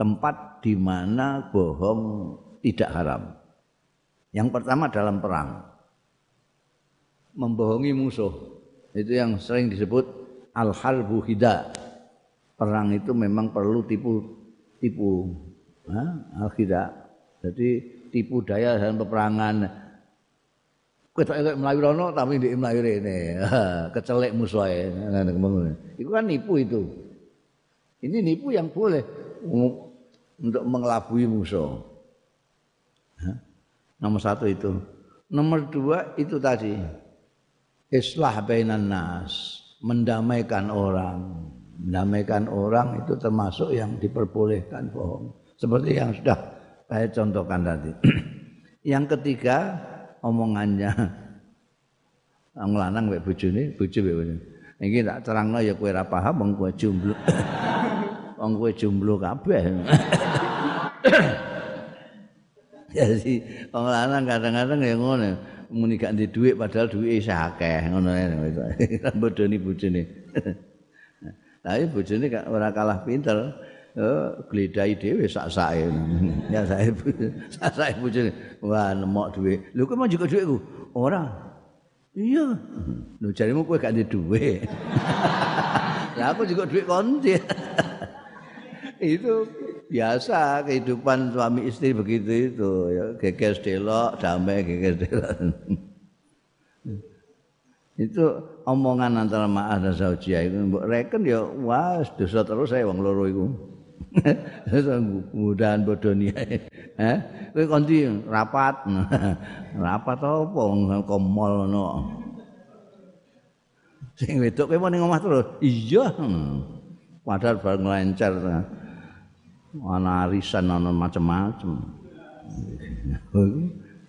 tempat di mana bohong tidak haram. Yang pertama dalam perang. Membohongi musuh. Itu yang sering disebut al-harbu hida. Perang itu memang perlu tipu tipu al-hida. Jadi tipu daya dalam peperangan ketok elek melayu rono tapi di melayu rene. Kecelek musuhe. Itu kan nipu itu. Ini nipu yang boleh untuk mengelabui musuh. Nomor satu itu. Nomor dua itu tadi. Islah bainan nas. Mendamaikan orang. Mendamaikan orang itu termasuk yang diperbolehkan bohong. Seperti yang sudah saya contohkan tadi. [clears throat] yang ketiga, omongannya wong lanang mek bojone bojo mek iki tak terangno ya kowe ora paham wong kowe [clears throat] wong kowe jomblo kabeh [coughs] jadi wong lanang kadang-kadang ya ngono muni gak ndek dhuwit padahal dhuwite isih akeh ngono ae bodoni bojone tapi bojone gak ora kalah pinter gledai dhewe sak-sake. Ya saya sak-sake bojone. Wah, nemok duwe. Lho kok mau juga duitku? Ora. Iya. Lho jarimu kowe gak ndek duwe. [laughs] Lah aku juga duit konti. Itu biasa kehidupan suami istri begitu itu ya geges delok damai geges delok [laughs] itu omongan antara ma'ah dan zaujiyah itu mbok reken ya wah dosa terus saya wong loro iku [laughs] mudahan bodoni ae. Eh, [laughs] kowe kondi rapat. rapat apa ke mall ngono. Sing wedok kowe ning omah terus. Iya. Padahal bar nglancar. Ana arisan ana macam-macam.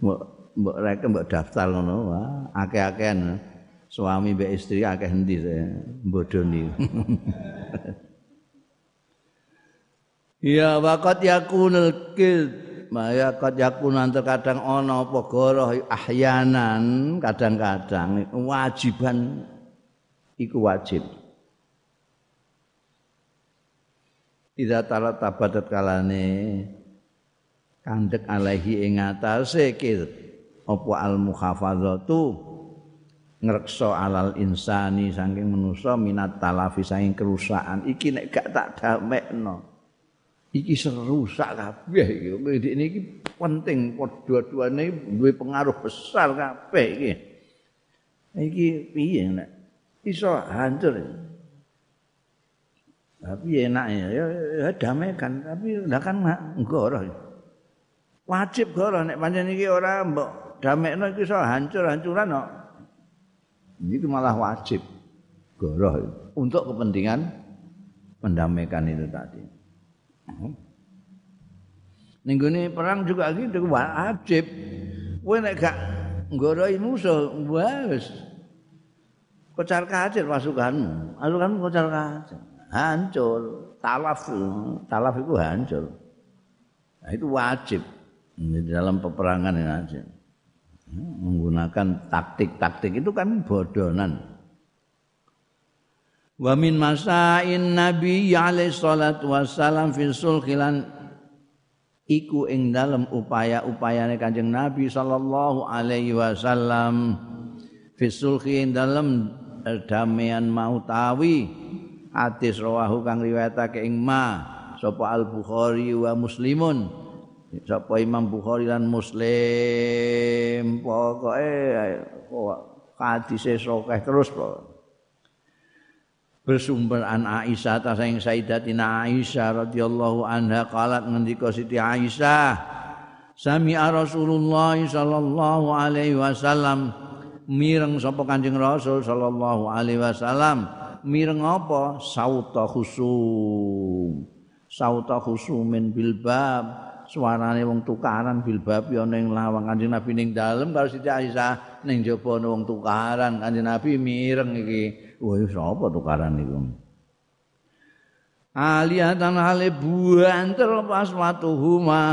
Mbok mbok rek mbok daftar ngono wah akeh-akehan suami mbek istri akeh endi bodoni. Ya waqat yakunul kid Maya qad yakun kadang ana apa goroh ahyanan kadang-kadang wajiban iku wajib. Ida talat tabadat kalane. Kandek alaihi ing atase kid apa al muhafazatu ngrekso alal insani saking manusa minat talafi saking kerusakan. Iki nek gak tak damekno. Iki serusak kabeh iki. Ini iki penting dua-duane duwe pengaruh besar kabeh iki. Iki piye nek? Iso hancur tapi ya, ya, ya damai kan tapi lah kan enggak wajib goro nek pancen iki ora mbok damekno iki iso hancur-hancuran kok. Itu malah wajib goro untuk kepentingan mendamaikan itu tadi. Ning perang juga gitu wajib. Kowe nek gak nggoroi musuh, wis. Kocar kacir pasukanmu. Pasukanmu kocar kacir. Hancur, talaf. Talaf itu hancur. Nah, itu wajib di dalam peperangan ini aja. Menggunakan taktik-taktik itu kan bodonan. wa min masain nabi alaihi salatu wassalam fi sulhilan iku ing dalem upaya-upayane Kanjeng Nabi sallallahu alaihi wasallam fi sulhi ing dalem damaian mautawi hadis rawahu kang riwayatake ing ma sapa al bukhari wa muslimun. Sapa imam bukhari lan muslim. Pokoke hadise sokeh terus pokoke bersumber an Aisyah ta sing Sayyidatina Aisyah radhiyallahu anha qalat ngendika Siti Aisyah Sami Rasulullah sallallahu alaihi wasallam. Mireng sapa Kanjeng Rasul sallallahu alaihi wasallam mireng apa? Sauta khusum. Sauta khusumin bil bab suarane wong tukaran bil bab ya ning lawang Kanjeng Nabi ning dalem karo Siti Aisyah ning jaba wong tukaran. Kanjeng Nabi mireng iki. Wah, sapa tukaran niku? Aliyatan hale buantel pas watuhuma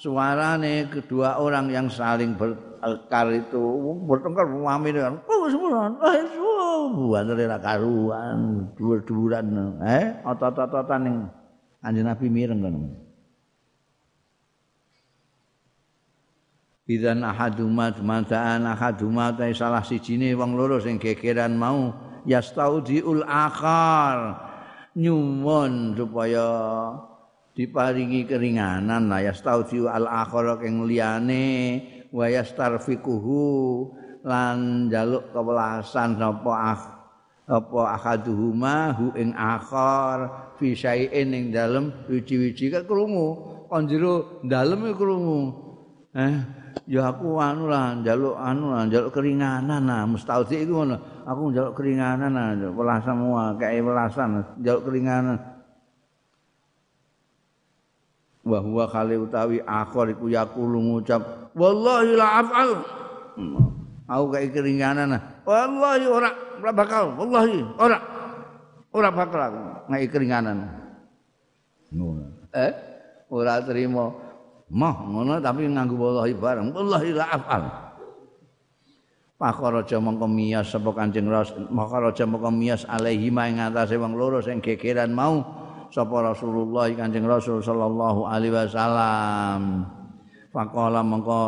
suarane kedua orang yang saling bertengkar itu bertengkar wami dengan oh semua oh buantel ra karuan dhuwur-dhuwuran eh otot-ototan ning Kanjeng Nabi mireng kono. Bidan ahaduma dumadaan ahaduma salah sijine wong loro sing gegeran mau yastaudiul akhar. Nyuwun supaya diparingi keringanan lah yastaudiu al akhar kang liyane wa yastarfiquhu lan jaluk kewelasan sapa ah apa akaduhuma hu ing akhar fi syai'in ing dalem wiji-wiji ka krungu kon jero dalem krungu. Eh ya aku anu lah njaluk anu lah njaluk keringanan lah. Mustaudi iku ngono aku njaluk keringanan lah welas semua kayak welasan njaluk keringanan. Wa huwa khali utawi akhir iku yaqulu ngucap wallahi la afal. Aku kayak keringanan lah. Wallahi ora ora bakal. Wallahi ora. Ora bakal aku. Ngai keringanan. Eh? Ora terima. Mah ngono tapi nganggo wallahi bareng. Wallahi la afal. Pakaraja mongko miyas sapa Kanjeng Rasul. Pakaraja mongko miyas alaihi ma ing atase wong loro sing gegeran mau sapa Rasulullah Kanjeng Rasul sallallahu alaihi wasallam. Faqala mongko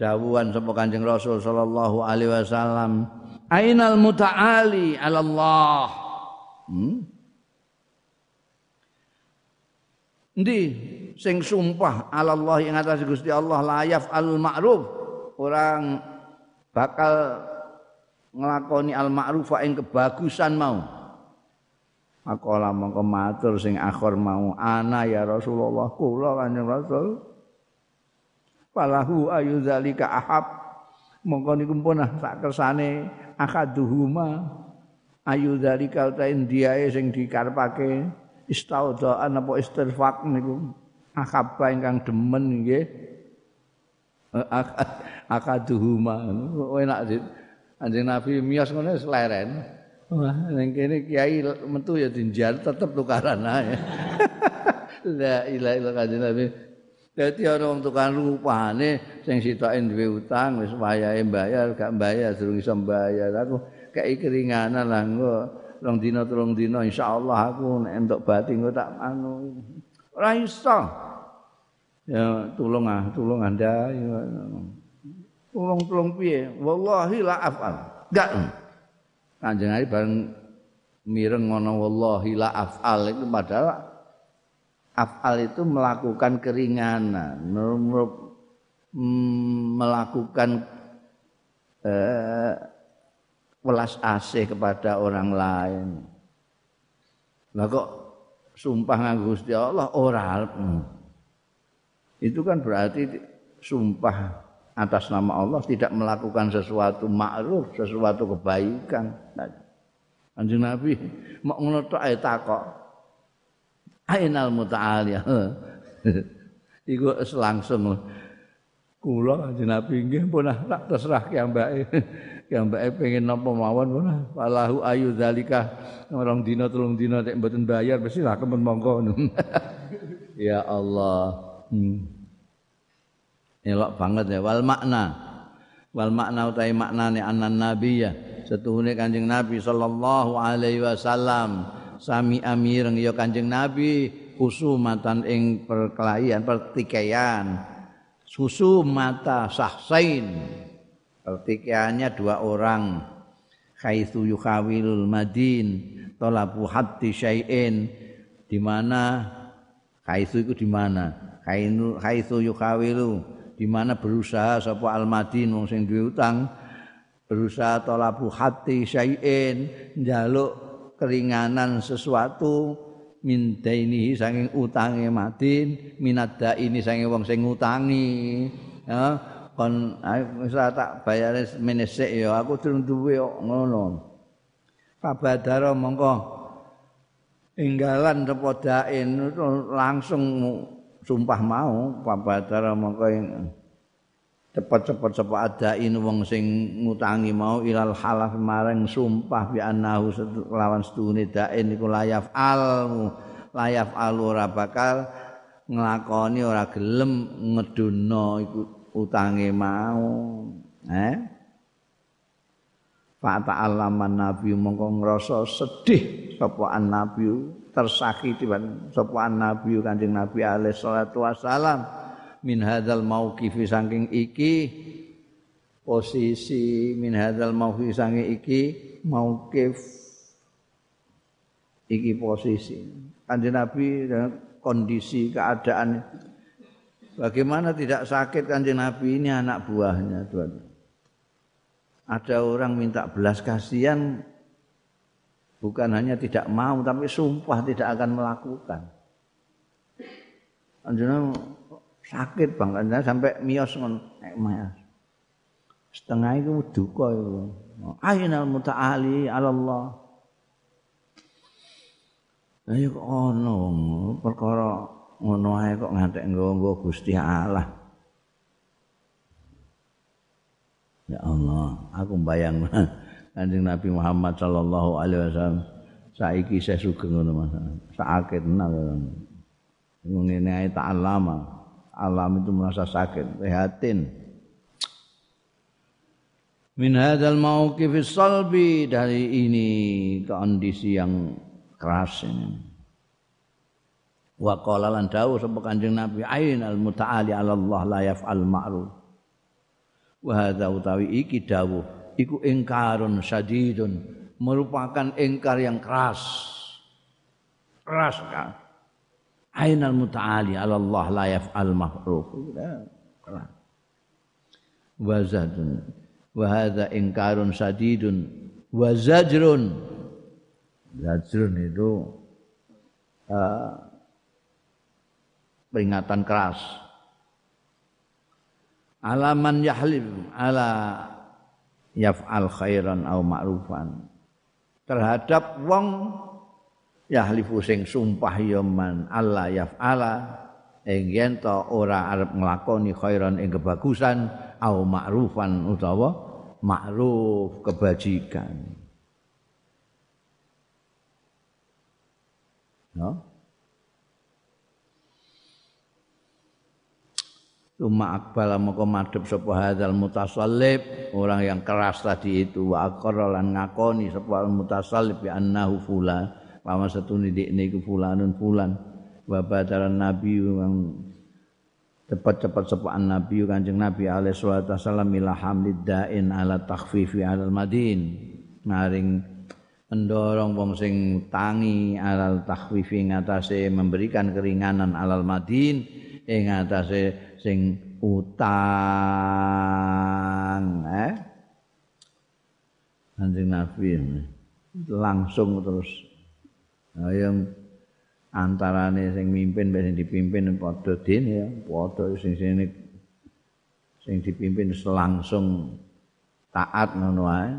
dawuhan sapa Kanjeng Rasul sallallahu alaihi wasallam. Ainal muta'ali 'ala Allah. Hmm? Sing sumpah Allah ing atas Gusti Allah layaf al ma'ruf orang bakal nglakoni al ma'ruf ing kebagusan mau Makola mongko matur sing akhir mau ana ya Rasulullah kula kanjeng Rasul falahu ayu zalika ahab. Mongko niku pun sak kersane akaduhuma ayu zalika ta indiae sing dikarepake. Istaudaan apa istirfaq niku? Akaba ingkang demen nggih. Akaduhuma. Enak sih? Anjing nabi mios ngono seleren wah ning kene kiai metu ya dinjar tetep tukaran ae. [laughs] La ilaha illallah kanjeng nabi Dadi ana wong tukang rupane sing sitoke duwe utang wis wayahe bayar gak bayar durung iso bayar aku kei keringanan lah engko rong dina telung dina insyaallah aku nek entuk bati engko tak anu ora iso. Ya tulung ah tulung anda tulung tulung piye? Wallahi la afal. Enggak kanjeng bareng mireng ngono wallahi la afal. Itu padahal afal itu melakukan keringanan melakukan eh, welas asih kepada orang lain lah kok sumpah nganggo Gusti Allah ora hmm. itu kan berarti sumpah atas nama Allah tidak melakukan sesuatu ma'ruf, sesuatu kebaikan. Anjing Nabi mau ngono tok ae takok. Ainal muta'ali. [laughs] Iku langsung kula Anjing Nabi nggih pun tak terserah ki ambake. Ki ambake pengen napa mawon pun walahu ayu zalika orang dina telung dina nek mboten bayar mesti lah kemen monggo. [laughs] ya Allah. Hmm. Elok banget ya wal makna. Wal makna utai maknane anan nabi ya. Setuhune Kanjeng Nabi sallallahu alaihi wasallam sami amireng ya Kanjeng Nabi khusumatan ing perkelahian pertikaian. Susu mata sahsain. Pertikaiannya dua orang. Khaitsu yukhawilul madin talabu hatti syai'in di mana kaisu itu di mana yukawilu di mana berusaha sapa almadin wong sing duwe utang berusaha talabu hatti syai'in njaluk keringanan sesuatu min dainihi saking utange madin minadda ini saking wong sing ngutangi ya. Kon wis tak bayare menesek ya aku durung duwe kok ngono. Pabadara mongko enggalan repodain langsung sumpah mau pabadara mongko cepet-cepet sapa adain wong sing ngutangi mau ilal halaf marang sumpah bi annahu lawan setune dain iku layaf al layaf al ora bakal nglakoni ora gelem ngedono iku utange mau. Eh? Pak ta'alaman nabi mongko ngrasa sedih sapa nabi tersakiti sapa nabi kanjeng nabi alaihi salatu wasalam min hadzal mauqifi saking iki posisi min hadzal mauqifi saking iki mauqif iki posisi kanjeng nabi kondisi keadaan Bagaimana tidak sakit kanjeng Nabi ini anak buahnya Tuhan. Ada orang minta belas kasihan bukan hanya tidak mau tapi sumpah tidak akan melakukan. Kanjeng sakit bang kanjeng sampai mios ngon Setengah itu duka itu. Ainal muta'ali Allah. Ayo kok ono perkara ngono ae kok ngantek nggo Gusti Allah. Ya Allah, aku bayang Kanjeng Nabi Muhammad sallallahu alaihi wasallam saiki saya sugeng ngono Mas. Sakit tenan. Ngene ae tak alama. Alam itu merasa sakit, prihatin. Min hadzal mauqif salbi dari ini kondisi yang keras ini. wa qala lan dawuh sapa kanjeng nabi ain al mutaali ala Allah la yaf'al ma'ruf wa hadza utawi iki dawuh iku ingkarun sadidun merupakan ingkar yang keras keras kan ain al mutaali ala Allah la yaf'al ma'ruf wa zadun. Wa hadza ingkarun sadidun. Wa zajrun. Zajrun itu uh, peringatan keras. Alaman yahlim ala yaf'al khairan au ma'rufan. Terhadap wong yahlifu sing sumpah ya man Allah yaf'ala ing yen ora arep nglakoni khairan ing kebagusan au ma'rufan utawa ma'ruf kebajikan. No? Tuma akbala moko madhep sapa hadzal mutasallib, orang yang keras tadi itu wa aqarra lan ngakoni sapa mutasallib bi annahu fulan, paman setune dikne iku fulanun fulan. Wa badaran nabi yang cepat-cepat sapa nabi Kanjeng Nabi alaihi salatu wasallam ila hamlid da'in ala takhfifi alal madin. Maring mendorong wong sing tangi alal takhfifi ngatasé memberikan keringanan alal madin ing ngatasé sing utang eh Kanjeng Nabi langsung terus yang antarane sing mimpin sing dipimpin padha dene ya padha sing sini sing dipimpin langsung taat ngono ae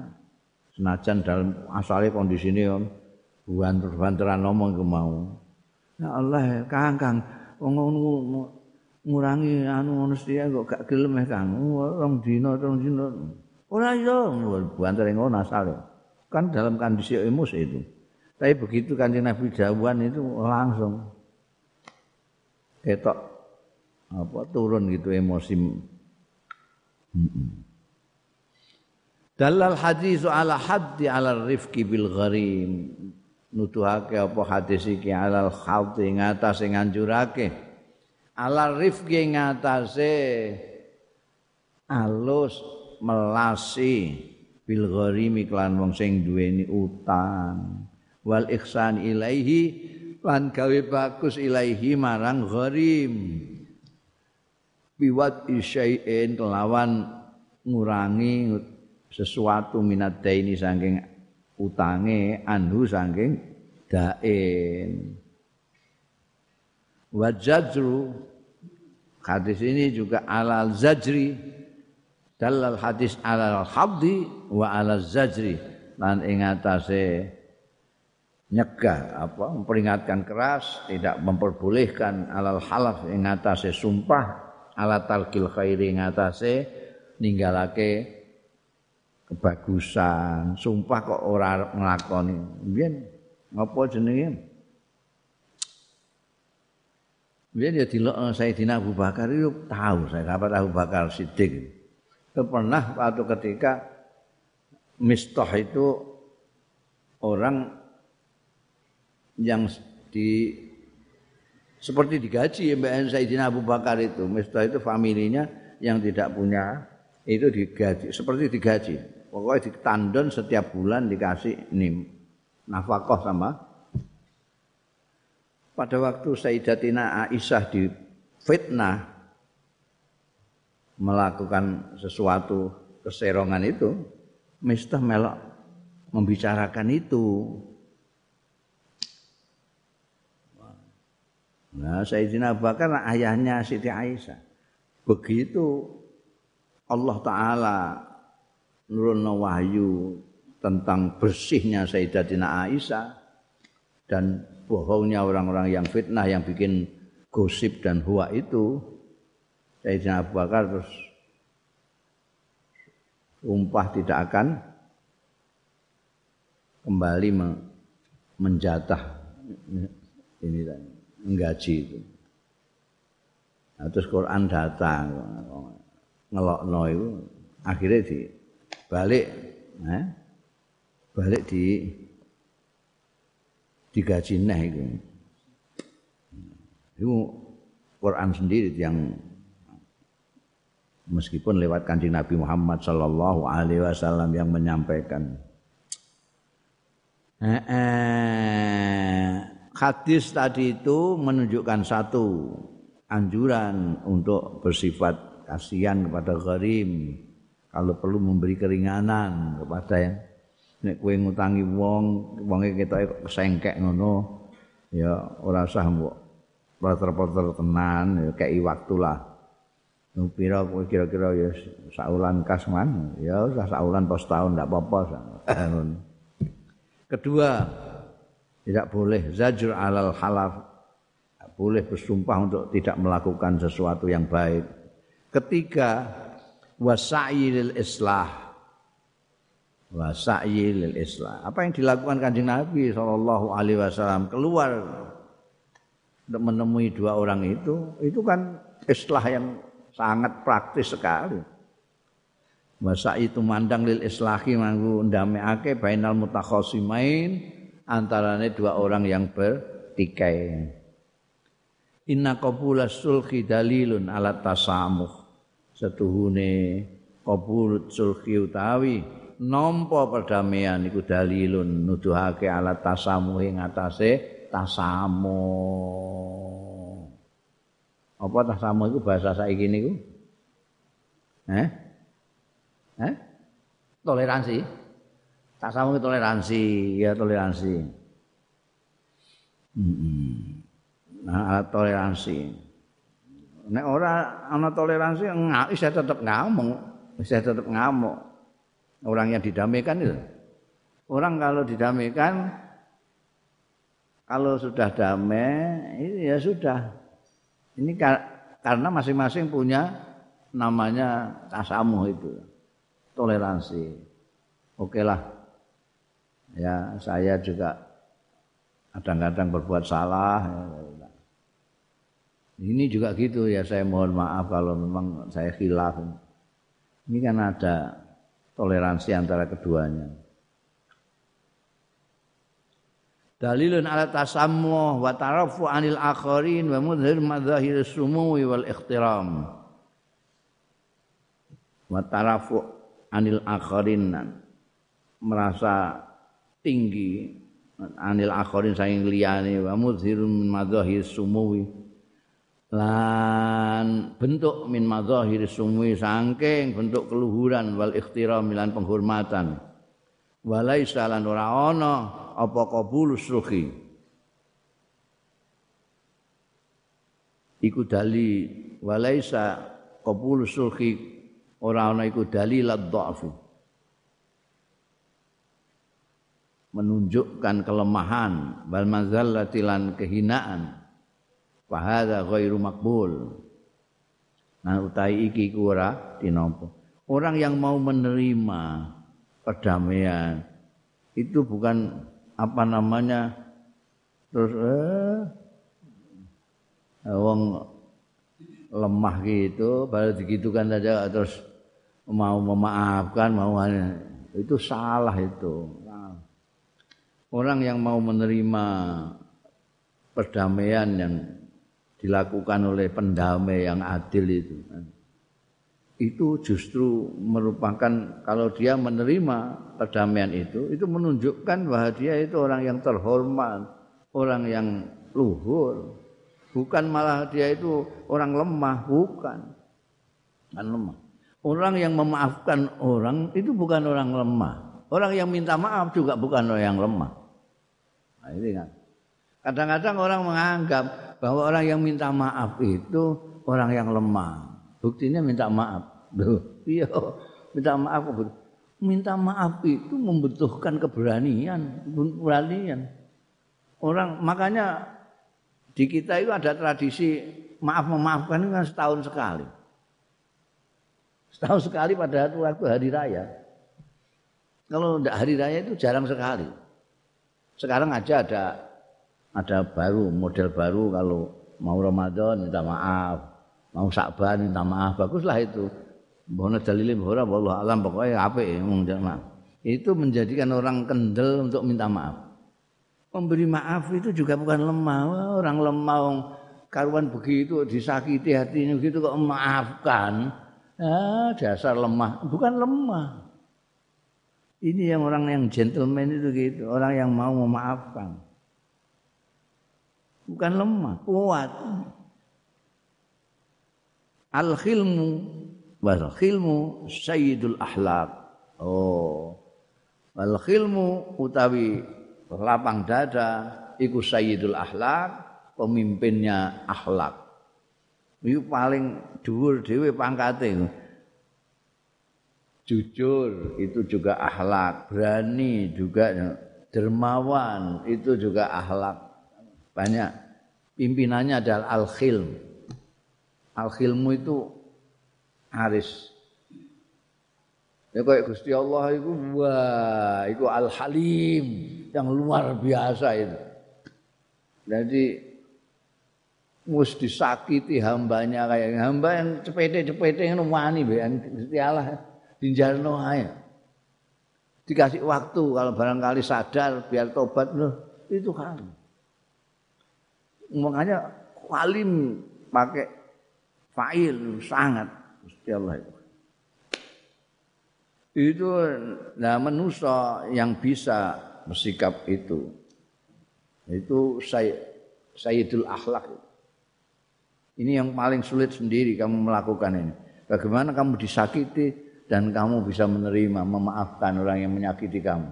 senajan dalam asale kondisine ya banter-banteran ngomong ke mau ya Allah Kang Kang wong ngurangi anu sithik kok gak gelem eh Kang. Rong dina, rong dina. Ora iso banter ngono asale. Kan dalam kondisi emosi itu. Tapi begitu kanjeng Nabi jawuan itu langsung ketok apa turun gitu emosi. Dalal hadis ala haddi ala rifqi bil gharim. Nutuhake apa hadis iki alal khawti ngatas sing nganjurake. ala rifqi ngatasé alus melasi bil gharimi klan wong sing duweni utang wal ihsan ilaihi lan gawe bagus ilaihi marang gharim. Biwat isyai'in kelawan ngurangi sesuatu minat daini saking utange anhu saking dain. Wajajru hadis ini juga alal zajri dalal hadis alal haddi wa alal zajri. Lan ing atase nyegah apa memperingatkan keras tidak memperbolehkan alal halaf ing atase sumpah ala talqil khairi ing atase ninggalake kebagusan. Sumpah kok ora nglakoni. Biyen apa jenenge? Biar ya dilok Sayyidina Abu Bakar itu tahu saya dapat Abu Bakar Siddiq. Itu pernah waktu ketika Mistah itu orang yang di seperti digaji Mbak Sayyidina Abu Bakar itu. Mistah itu familinya yang tidak punya itu digaji seperti digaji. Pokoknya ditandon setiap bulan dikasih nim nafkah sama. Pada waktu Sayyidatina Aisyah di fitnah melakukan sesuatu keserongan itu, Mistah melok membicarakan itu. Nah, Sayyidina Abu Bakar ayahnya Siti Aisyah. Begitu Allah Ta'ala nurun wahyu tentang bersihnya Sayyidatina Aisyah dan bohongnya orang-orang yang fitnah yang bikin gosip dan huwa itu Sayyidina Abu Bakar terus umpah tidak akan kembali menjatah ini tadi menggaji itu. Nah, terus Quran datang ngelokno itu akhirnya di balik eh, balik di digaji neh itu. Itu Quran sendiri yang meskipun lewat kanjeng Nabi Muhammad Sallallahu Alaihi Wasallam yang menyampaikan. Eh, eh, hadis tadi itu menunjukkan satu anjuran untuk bersifat kasihan kepada gharim. Kalau perlu memberi keringanan kepada yang nek kowe ngutangi wong wonge kita kesengkek ngono ya ora usah mbok porter-porter tenan ya kei waktu lah pira kowe kira-kira ya saulan kas man ya usah saulan pos tahun ndak apa-apa [laughs] kedua tidak boleh. Zajr alal halaf boleh bersumpah untuk tidak melakukan sesuatu yang baik. Ketiga wasai lil islah. Wasai lil islah. Apa yang dilakukan kanjeng Nabi sallallahu alaihi wasallam? Keluar menemui dua orang itu itu kan islah yang sangat praktis sekali. Masa itu mandang lil islahi manggu ndameake bainal mutakhasimain antarane dua orang yang bertikai. Inna qabula sulhi dalilun ala tasamuh. Setuhune qabul sulhi utawi nampa perdamaian iku dalilun nuduhake ala tasamuh ing atase tasamuh. Apa tasamuh iku bahasa saiki niku? Eh? Eh? Toleransi. Sama toleransi ya toleransi. Nah toleransi. Nek ora ana toleransi nggak bisa tetap ngamuk. Bisa tetap ngamuk. Orang yang didamaikan itu. Orang kalau didamaikan kalau sudah damai ini ya sudah. Ini karena masing-masing punya namanya tasamuh itu. Toleransi. Oke lah ya saya juga kadang-kadang berbuat salah ini juga gitu ya saya mohon maaf kalau memang saya khilaf ini. Kan ada toleransi antara keduanya. Dalilun ala tasammuh wa tarafu anil akharin wa mudhir madzahir sumui wal ikhtiram. Wa tarafu anil akharin merasa tinggi. Anil akhirin saing liyane wa mudhirun min madzahir sumuwi. Lan bentuk min madzahir sumuwi saking bentuk keluhuran wal ikhtiram lan penghormatan. Walaisa lan ora ana apa qabul suhi iku dali walaisa qabul suhi ora ana iku dalil dha'fu menunjukkan kelemahan wal mazallati lan kehinaan. Fa hadza ghairu maqbul. Nah utai iki ora dinampa orang yang mau menerima perdamaian itu bukan apa namanya terus eh, wong lemah gitu baru digitukan saja terus mau memaafkan mau itu salah itu orang yang mau menerima perdamaian yang dilakukan oleh pendamai yang adil itu itu justru merupakan kalau dia menerima perdamaian itu itu menunjukkan bahwa dia itu orang yang terhormat orang yang luhur. Bukan malah dia itu orang lemah bukan. Kan lemah. Orang yang memaafkan orang itu bukan orang lemah Orang yang minta maaf juga bukan orang yang lemah. Nah, ini kan. Kadang-kadang orang menganggap bahwa orang yang minta maaf itu orang yang lemah. Buktinya minta maaf. Iya, minta maaf. Minta maaf itu membutuhkan keberanian, keberanian. Orang makanya di kita itu ada tradisi maaf memaafkan kan setahun sekali. Setahun sekali pada waktu hari raya. Kalau tidak hari raya itu jarang sekali. Sekarang aja ada ada baru model baru kalau mau Ramadan minta maaf, mau Sa'ban minta maaf, baguslah itu. Bono dalilin ora wallah alam pokoknya apa ya maaf. Itu menjadikan orang kendel untuk minta maaf. Memberi maaf itu juga bukan lemah. Orang lemah karuan begitu disakiti hatinya begitu kok memaafkan. Ah, dasar lemah, bukan lemah. Ini yang orang yang gentleman itu gitu, orang yang mau memaafkan. Bukan lemah, kuat. Al-khilmu wal khilmu sayyidul akhlak. Oh. Wal khilmu utawi lapang dada iku sayyidul akhlak, pemimpinnya akhlak. Itu paling dhuwur dhewe pangkate. Jujur itu juga akhlak, berani juga dermawan itu juga akhlak. Banyak pimpinannya adalah al-khilm. Al-khilmu itu aris. Ya kayak Gusti Allah itu wah, itu al-halim yang luar biasa itu. Jadi mus disakiti hambanya kayak hamba yang cepete-cepete ngono wani Gusti Allah. Dinjalno ae. Dikasih waktu kalau barangkali sadar biar tobat loh, itu kan. Makanya walim pakai fa'il sangat Gusti Allah itu. Itu nah manusia yang bisa bersikap itu. Itu say, Sayyidul Akhlak. Ini yang paling sulit sendiri kamu melakukan ini. Bagaimana kamu disakiti, dan kamu bisa menerima memaafkan orang yang menyakiti kamu.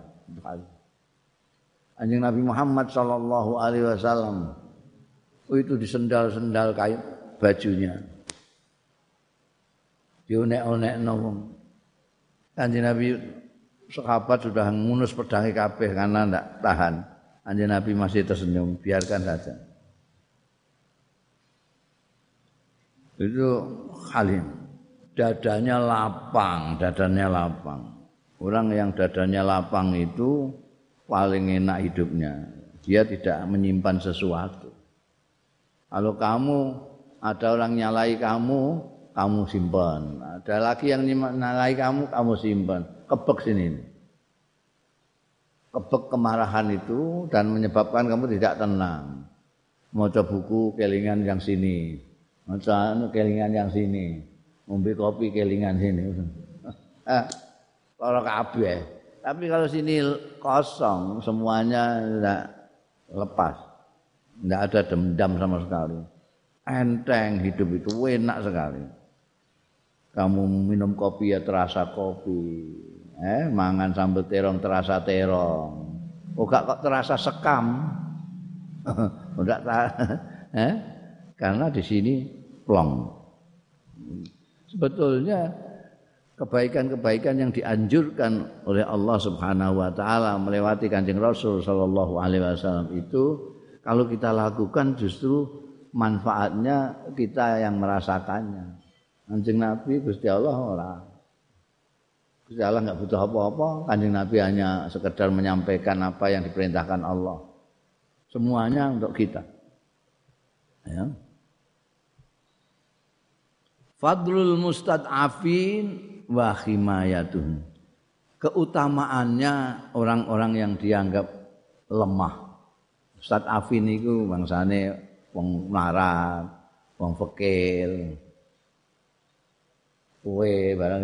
Anjing Nabi Muhammad sallallahu alaihi wasallam oh, itu disendal-sendal kain bajunya. Dionek-onek wong. Anjing Nabi sahabat sudah ngunus pedangnya kabeh karena tidak tahan. Anjing Nabi masih tersenyum, biarkan saja. Itu halim dadanya lapang, dadanya lapang. Orang yang dadanya lapang itu paling enak hidupnya. Dia tidak menyimpan sesuatu. Kalau kamu ada orang nyalai kamu, kamu simpan. Ada lagi yang nyalai kamu, kamu simpan. Kebek sini. Kebek kemarahan itu dan menyebabkan kamu tidak tenang. Mau buku kelingan yang sini. Mau kelingan yang sini. Ngombe kopi kelingan sini. [laughs] Ah, lara kabeh. Tapi kalau sini kosong, semuanya tidak lepas. Tidak ada dendam sama sekali. Enteng hidup itu enak sekali. Kamu minum kopi ya terasa kopi. Eh, mangan sambal terong terasa terong. Oh gak kok terasa sekam. [laughs] Enggak [laughs] eh? Karena di sini plong. Sebetulnya kebaikan-kebaikan yang dianjurkan oleh Allah Subhanahu wa taala melewati Kanjeng Rasul sallallahu alaihi wasallam itu kalau kita lakukan justru manfaatnya kita yang merasakannya. Kanjeng Nabi Gusti Allah ora. Gusti Allah enggak butuh apa-apa, Kanjeng Nabi hanya sekedar menyampaikan apa yang diperintahkan Allah. Semuanya untuk kita. Ya. Fadlul mustad'afin wa himayatuhum. Keutamaannya orang-orang yang dianggap lemah. Mustad'afin itu bangsane wong larat, wong fakir. Kowe barang.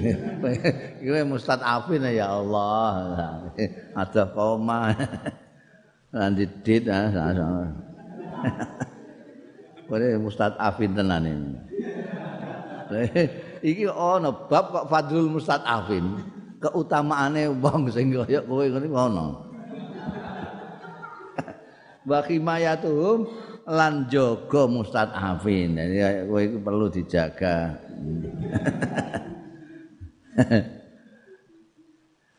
[laughs] Kowe mustad'afin ya Allah. [laughs] Ada koma. [laughs] Lan didit ah. Kowe mustad'afin tenan ini. Iki ana bab kok fadlul mustadafin keutamaane wong sing kaya kowe ngene ana. Wa khimayatuhum lan jaga mustadafin jadi kowe iku perlu dijaga.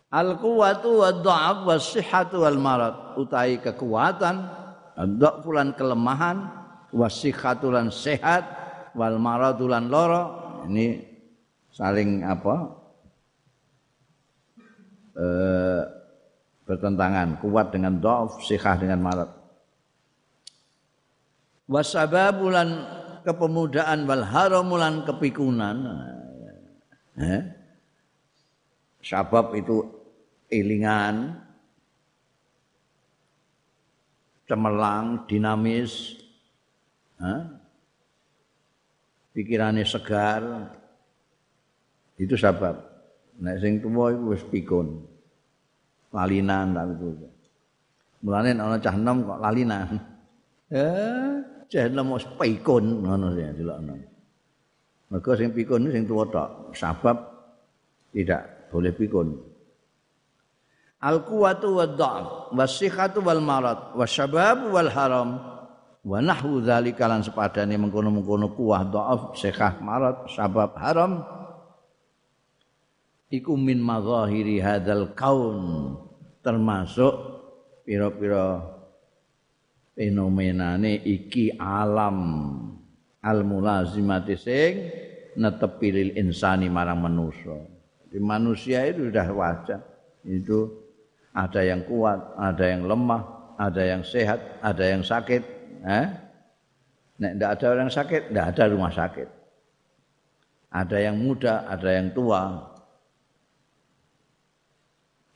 Al quwwatu wa dha'af wa sihhatu wal marad. Utai kekuatan dha'fulan kelemahan wa sihhatu lan sehat wal maradulan loro. Ini saling apa? E, bertentangan kuat dengan dhaaf sihah dengan marad. Wasababulan kepemudaan wal haramulan kepikunan. Eh? sabab itu ilingan cemerlang dinamis. Eh? Pikirannya segar. Itu sebab. Nek sing tuwa iku wis pikun. Lalinan tapi itu mulane ana cah enom kok lalinan. Eh [laughs] cah enom wis pikun ngono ya delokno mergo sing pikun sing tuwa tok. Sebab tidak boleh pikun. Al quwatu wad dha'f was wal marad wasyabab wal haram wa nahwu dzalika lan sepadane mengkono-mengkono kuah dhaaf sekah marat sabab haram iku min mazahiri hadzal kaun termasuk pira-pira fenomenane iki alam al mulazimati sing netepi lil insani marang manusia di manusia itu sudah wajar itu ada yang kuat ada yang lemah ada yang sehat ada yang sakit Eh? Nek tidak ada orang sakit, tidak ada rumah sakit. Ada yang muda, ada yang tua.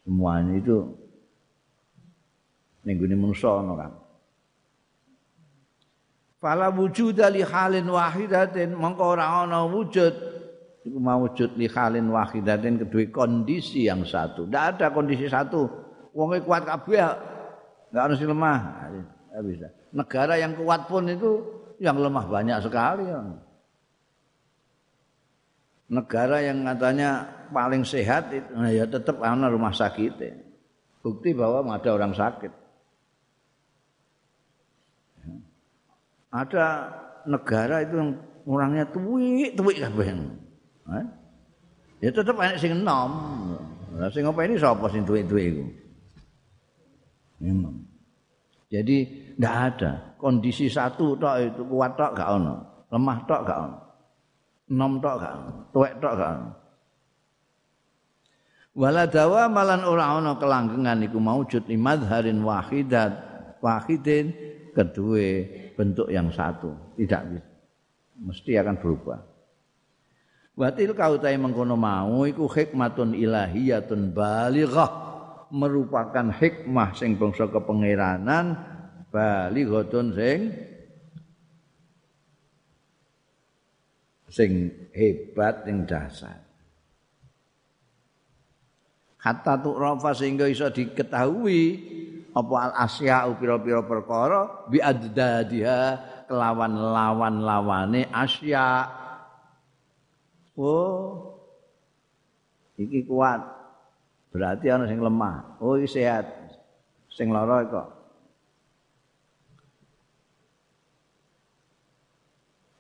Semuanya itu minggu ini manusia kan. Fala wujud li halin wahidatin mongko ora ana wujud iku mawujud li halin wahidatin kedua kondisi yang satu. Tidak ada kondisi satu. Wonge kuat kabeh enggak sing lemah. Enggak bisa negara yang kuat pun itu yang lemah banyak sekali. Negara yang katanya paling sehat itu nah ya tetap ana rumah sakit. Bukti bahwa ada orang sakit. Ada negara itu yang orangnya tuwik-tuwik kabeh. Ya tetap enak sing enom. Lah sing apa ini sapa sing tuwik-tuwik iku? Jadi tidak ada. Kondisi satu tok itu kuat tok gak ono, lemah tok gak ono, nom tok gak ono, tuwek tok gak ono. Wala dawa malan ora ono kelanggengan iku maujud limadharin wahidat wahidin kedua bentuk yang satu. Tidak bisa. Mesti akan berubah. Watil kau tai mengkono mau iku hikmatun ilahiyatun balighah merupakan hikmah sing bangsa kepengeranan balighatun sing sing hebat ing dasar. Hatta tu'rafa sehingga iso diketahui apa al asya pira-pira perkara bi addadiha kelawan lawan-lawane asya. Oh iki kuat. Berarti ana sing lemah. Oh iki sehat. Sing lara kok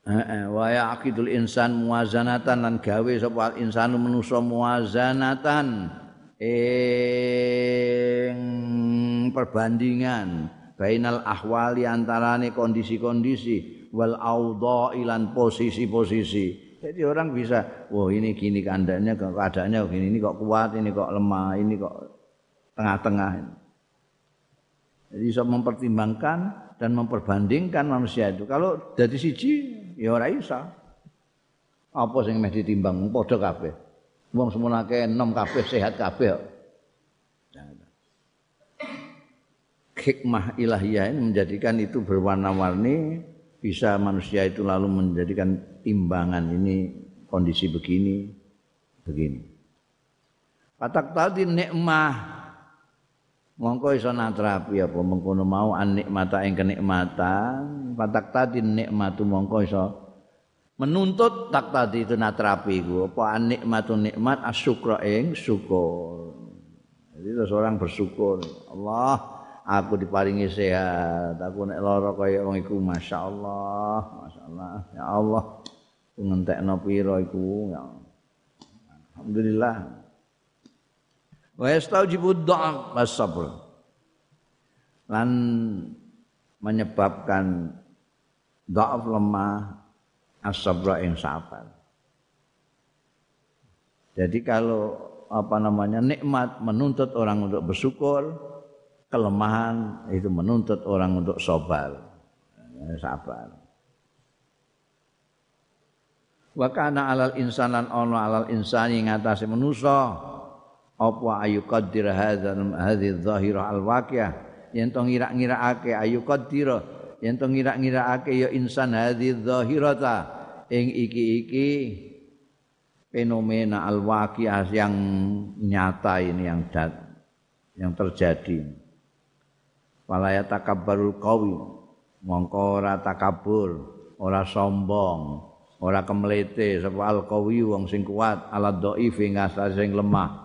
Wa yaqidul insan muwazanatan lan gawe sapa insanu manusa muwazanatan ing perbandingan bainal ahwali antarane kondisi-kondisi wal audha ilan posisi-posisi. Jadi orang bisa, wah ini gini kandanya, keadaannya gini, ini kok kuat, ini kok lemah, ini kok tengah-tengah. Jadi bisa mempertimbangkan dan memperbandingkan manusia itu. Kalau dari siji, ya orang bisa. Apa sing meh ditimbang padha kabeh. Wong semunake enom kabeh sehat kabeh. Hikmah ilahiyah ini menjadikan itu berwarna-warni bisa manusia itu lalu menjadikan timbangan ini kondisi begini begini. Patak tadi nikmah mongko iso natrapi apa? Mengkono mau an nikmata ing kenikmatan. Patak tadi nikmatu mongko iso menuntut tak tadi itu natrapi ku apa an nikmat? Asyukra ing syukur. Jadi seorang bersyukur Allah aku diparingi sehat. Aku nek lara kaya wong iku masyaallah masyaallah. Ya Allah ngentekno pira iku? Ya alhamdulillah wa yastaujibu dha'af was-sabr lan menyebabkan dha'af lemah as-sabra ing sabar jadi kalau apa namanya nikmat menuntut orang untuk bersyukur kelemahan itu menuntut orang untuk sabar. Sabar. Wa kana alal insanan ono alal insani ngatasé manusa apa ayu qadir hadzal hadhihi dhahirah al waqiyah yen to ngira-ngirakake ayu qadir yen to ngira-ngirakake ya insan hadhihi dhahirata ing iki-iki fenomena al waqiyah yang nyata ini yang dat, yang terjadi Walaya takabbarul qawi. Mongko ora takabur, ora sombong, ora kemlete sapa al qawi wong sing kuat, ala dhaif ngasa sing lemah.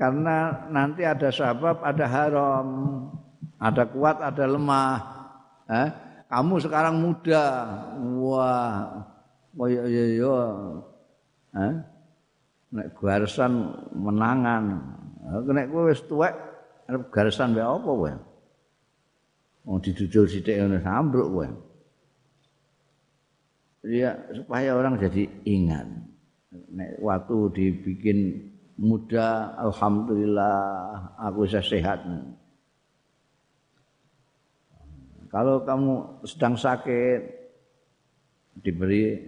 Karena nanti ada sebab, ada haram, ada kuat, ada lemah. Eh? Kamu sekarang muda, wah, koyo yo yo. Eh? Nek garisan menangan, nek kowe wis tuwek arep garisan wae apa wae wong didudul sithik ngono sambruk wae ya supaya orang jadi ingat nek waktu dibikin muda alhamdulillah aku bisa sehat kalau kamu sedang sakit diberi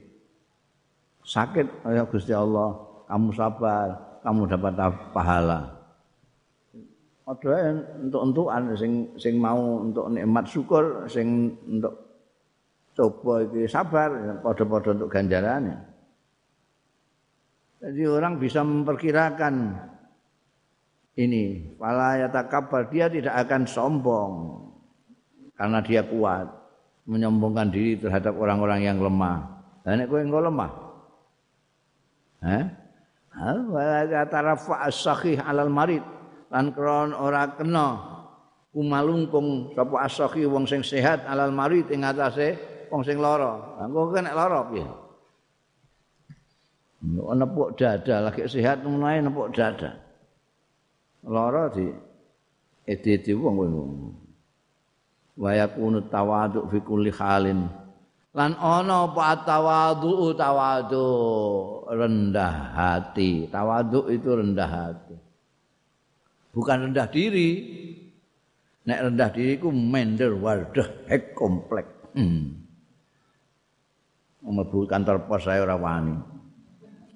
sakit ya Gusti Allah kamu sabar kamu dapat pahala ada untuk-untukan sing sing mau untuk nikmat syukur sing untuk coba iki sabar padha-padha untuk ganjarannya. Jadi orang bisa memperkirakan ini, wala yatakabbar dia tidak akan sombong karena dia kuat menyombongkan diri terhadap orang-orang yang lemah. Dan nek kowe engko lemah. Hah? Wala yatarafa as-sahih 'alal marid lan kron ora kena kumalungkung sapa asakhi wong sing sehat alal marid ing atase wong sing lara. Engko kena lara piye? Nepuk dada lagi sehat ngono nepuk dada. Lara di edi-edi wong kowe. Wa yakunu tawadhu fi kulli halin. Lan ana apa tawadhu tawadhu rendah hati. Tawadhu itu rendah hati. bukan rendah diri. Nek rendah diri ku mender wadah hek komplek. Hmm. Mlebu kantor pos saya ora wani.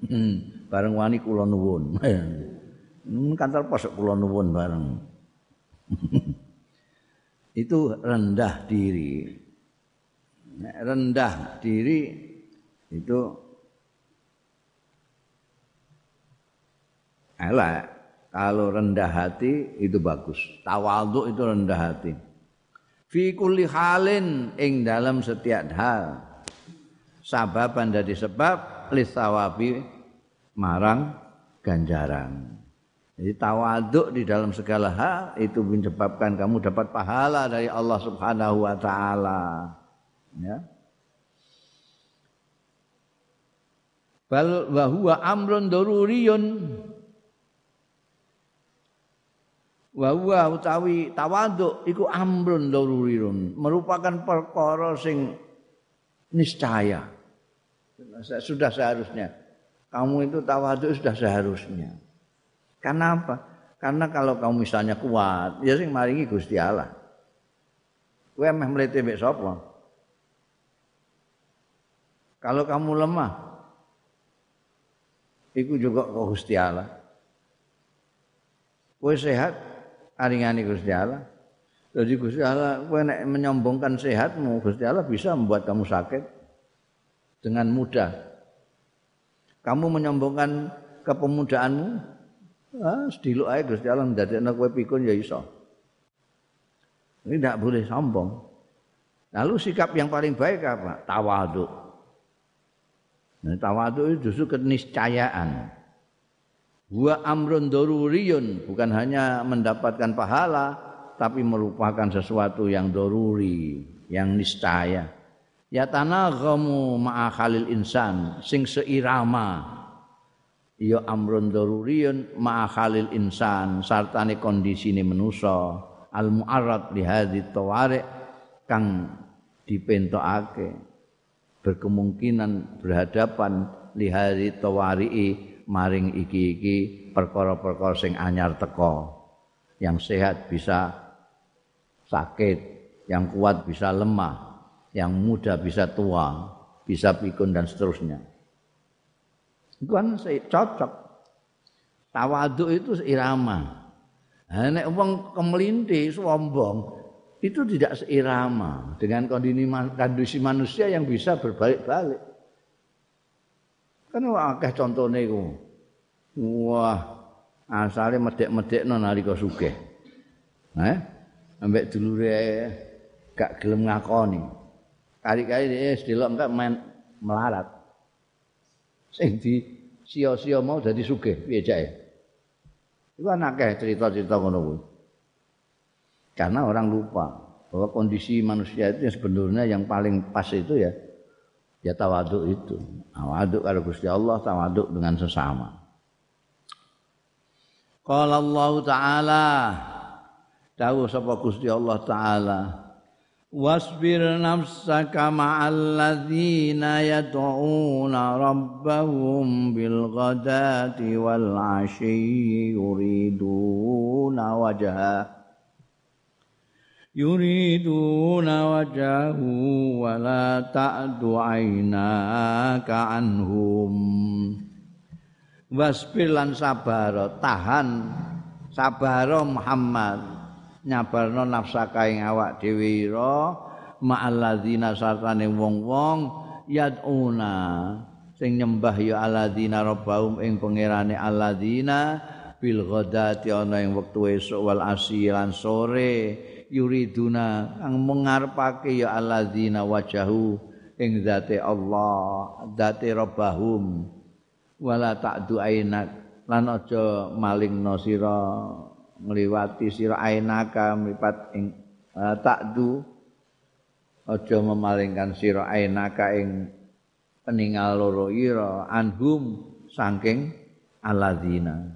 Hmm. Bareng wani kula nuwun. hmm, kantor pos kula nuwun bareng. [laughs] Itu rendah diri. Rendah diri itu elek. Kalau rendah hati itu bagus. Tawadhu itu rendah hati. Fi kulli halin ing dalam setiap hal. Sababan dari sebab lisawabi marang ganjaran. Jadi tawaduk di dalam segala hal itu menyebabkan kamu dapat pahala dari Allah Subhanahu wa taala. Ya. Bal wa huwa amrun daruriyun wa huwa utawi tawaduk iku amrun daruriyun merupakan perkara sing niscaya. Sudah seharusnya. Kamu itu tawaduk sudah seharusnya. Karena apa? Karena kalau kamu misalnya kuat, ya sing maringi Gusti Allah. Kowe meh mlete mbek sapa? Kalau kamu lemah, itu juga kok Gusti Allah. Kowe sehat, aringani Gusti Allah. Jadi Gusti Allah kowe nek menyombongkan sehatmu, Gusti Allah bisa membuat kamu sakit dengan mudah. Kamu menyombongkan kepemudaanmu, Ah, sediluk ae Gusti Allah ndadekno kowe pikun ya iso. Ini tidak boleh sombong. Lalu sikap yang paling baik apa? Tawadhu. Nah, tawadhu itu justru keniscayaan. Wa amrun daruriyun, bukan hanya mendapatkan pahala tapi merupakan sesuatu yang doruri, yang niscaya. Ya tanaghamu ma'a khalil insan sing seirama. Ya amrun daruriyun ma'a khalil insan sartane kondisine manusa. Al muarrad li hadhi tawari kang dipentokake. Berkemungkinan berhadapan li hadhi tawari maring iki-iki perkara-perkara sing anyar teko yang sehat bisa sakit yang kuat bisa lemah yang muda bisa tua bisa pikun dan seterusnya Itu kan cocok. Tawaduk itu seirama. Nah, nek wong kemelinti sombong itu tidak seirama dengan kondisi manusia yang bisa berbalik-balik. Kan akeh contone iku. Wah, asale medek-medekno nalika sugih. Eh, ambek dulure gak gelem ngakoni. Kali-kali dia delok enggak main melarat. sing di sia-sia mau dadi sugih piye jake? Iku anake cerita-cerita ngono kuwi. Karena orang lupa bahwa kondisi manusia itu yang sebenarnya yang paling pas itu ya ya tawaduk itu. Tawaduk karo Gusti Allah tawaduk dengan sesama. Qala Allah Ta'ala. Dawuh sapa Gusti Allah Ta'ala واصبر نفسك مع الذين يدعون ربهم بالغداة والعشي يريدون وجهه يريدون وجهه ولا تعد عيناك عنهم wasbir lan sabar tahan sabar Muhammad Nyabarno nafsaka ing awak dhewe ira ma'alladzina sartane wong-wong yaduna. Sing nyembah ya alladzina rabbahum ing pangerane alladzina bil ghadati ana ing wektu esuk wal asilan sore yuriduna. Kang mengarepake ya alladzina wajahu ing zate Allah zate rabbahum. Wala ta'du ainak lan aja malingno sira ngliwati sira ainaka mripat ing uh, takdu. Aja memalingkan sira ainaka ing peninggal loro ira anhum saking alladzina.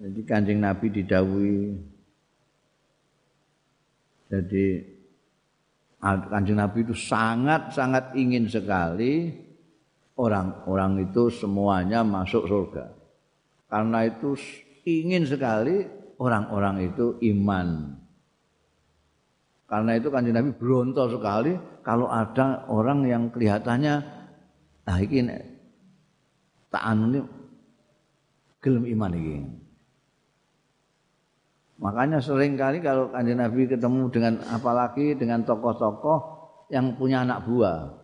Jadi kanjeng nabi didawuhi jadi kanjeng nabi itu sangat sangat ingin sekali orang-orang itu semuanya masuk surga. Karena itu ingin sekali orang-orang itu iman. Karena itu kanjeng Nabi berontak sekali kalau ada orang yang kelihatannya ah iki tak anu ini gelem iman iki. Makanya sering kali kalau kanjeng Nabi ketemu dengan apalagi dengan tokoh-tokoh yang punya anak buah.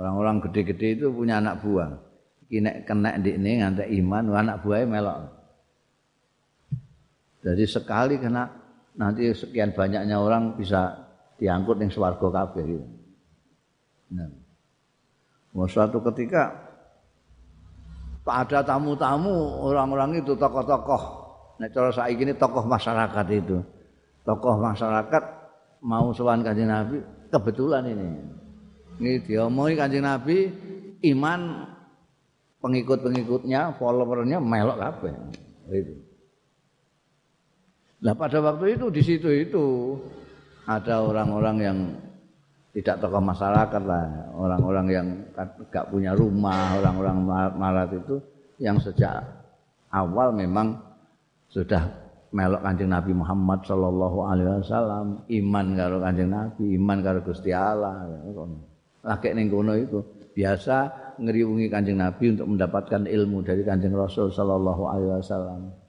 Orang-orang gede-gede itu punya anak buah. iki nek kena ndikne ngantek iman anak buahe melok jadi sekali kena nanti sekian banyaknya orang bisa diangkut yang swarga kabeh gitu. Nah. suatu ketika ada tamu-tamu orang-orang itu tokoh-tokoh. Nek cara saiki ini tokoh masyarakat itu. Tokoh masyarakat mau sowan Kanjeng Nabi kebetulan ini. Ini diomongi Kanjeng Nabi iman pengikut-pengikutnya, followernya melok kabeh. Itu. Nah pada waktu itu di situ itu ada orang-orang yang tidak tokoh masyarakat lah, orang-orang yang gak punya rumah, orang-orang marat itu yang sejak awal memang sudah melok kanjeng Nabi Muhammad Sallallahu Alaihi Wasallam, iman karo kanjeng Nabi, iman karo Gusti Allah. Laki ning kono itu biasa ngeriungi kanjeng Nabi untuk mendapatkan ilmu dari kanjeng Rasul Sallallahu Alaihi Wasallam.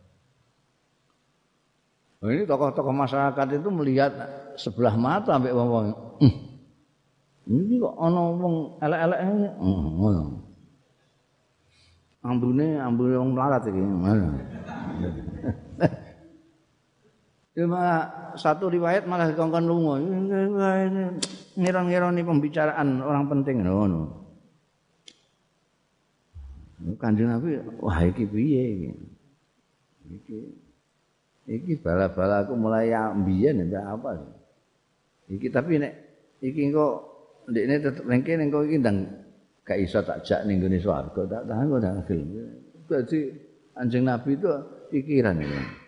Nah, ini tokoh-tokoh masyarakat itu melihat sebelah mata sampai wong-wong. Hmm. Ini kok ana wong elek-elek hmm, ngono. Ambune ambune wong melarat iki. Cuma satu riwayat malah kongkon lunga. Ngira-ngira pembicaraan orang penting ngono. Kanjeng Nabi, wah iki piye iki? Iki iki bala-bala aku mulai ambiyen ya apa iki tapi nek iki kok ndekne tetep ning kene kok iki ndang gak iso tak jak ning gone swarga tak tahan kok ndak gelem dadi anjing nabi itu pikiran ini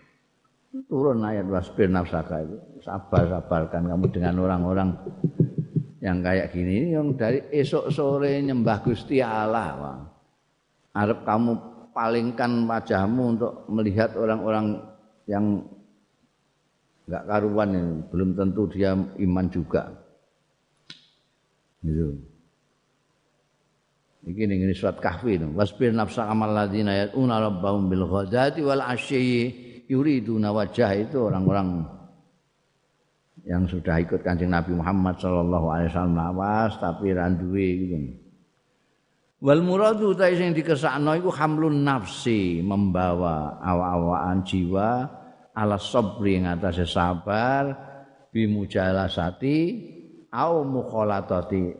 turun ayat wasbir nafsaka itu. Sabar sabarkan kamu dengan orang-orang yang kayak gini. Yang dari esok sore nyembah Gusti Allah wah. Arab kamu palingkan wajahmu untuk melihat orang-orang yang enggak karuan ini. belum tentu dia iman juga. Gitu. Iki ning surat kahfi itu. Wasbir nafsa amal ladina yatuna rabbahum bil ghadati wal asyi yuriduna wajah itu orang-orang yang sudah ikut kancing Nabi Muhammad sallallahu alaihi wasallam lawas tapi randuwe gitu. Wal muradu ta sing dikesakno iku hamlun nafsi, membawa awa-awaan jiwa ala sabri ing atase sabar bi mujalasati au mukhalatati.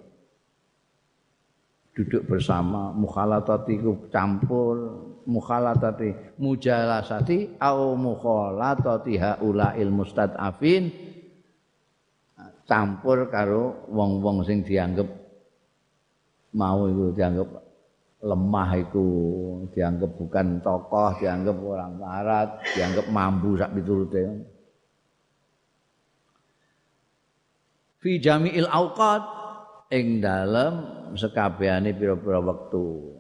Duduk bersama mukhalatati ku campur mukhalatati mujalasati au mukhalatati haulail mustadafin. Campur karo wong-wong sing dianggap mau itu dianggap lemah itu dianggap bukan tokoh dianggap orang barat dianggap mampu sak piturute. Fi jami'il auqat ing dalem sekabehane pira-pira wektu.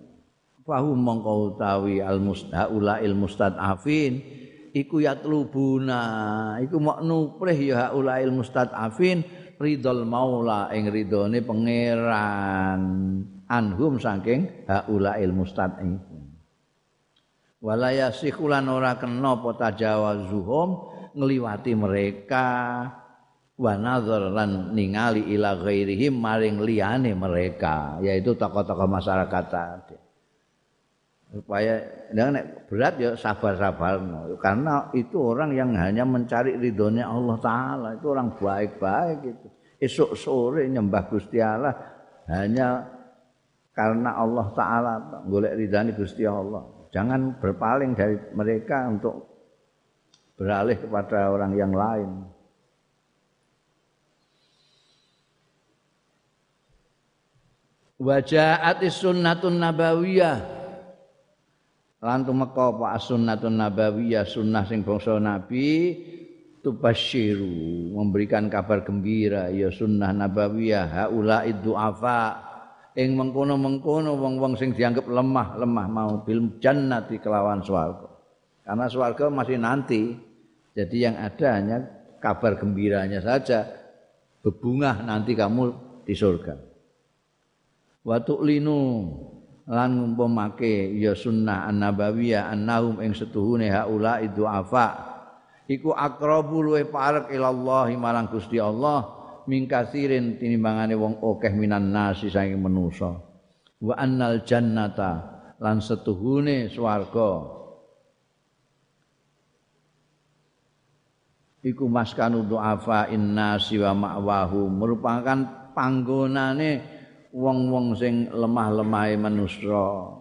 Fahu mongko utawi al mustaula il mustadafin iku yatlubuna iku mok nuprih ya haula il mustadafin ridol maula ing ridone pangeran anhum saking haulail mustadin. Walaya sikulan ora kena apa tajawazuhum ngliwati mereka wa nazar lan ningali ila ghairihim maring liyane mereka yaitu tokoh-tokoh masyarakat tadi supaya nek berat ya sabar-sabar. Karena itu orang yang hanya mencari ridhonya Allah taala. Itu orang baik-baik itu esok sore nyembah Gusti Allah hanya karena Allah taala. Golek ridhani Gusti Allah. Jangan berpaling dari mereka untuk beralih kepada orang yang lain. Wajahat sunnatun nabawiyah lan tumeka apa sunnatun nabawiyah sunnah sing bangsa nabi tubasyiru memberikan kabar gembira ya sunnah nabawiyah haula du'afa ing mengkono-mengkono wong-wong sing dianggap lemah-lemah mau bil jannati kelawan swarga. Karena swarga masih nanti jadi yang ada hanya kabar gembiranya saja bebungah nanti kamu di surga. Wa tu'linu lan ngumpamake ya sunnah an-nabawiyah annahum ing setuhune haula itu iku akrabu luwe parek ilallah marang Gusti Allah min kasirin tinimbangane wong akeh minan nasi saking manusa wa annal jannata lan setuhune swarga. Iku maskanu du'afa innasi wa ma'wahu merupakan panggonane wong-wong sing lemah-lemahe manusa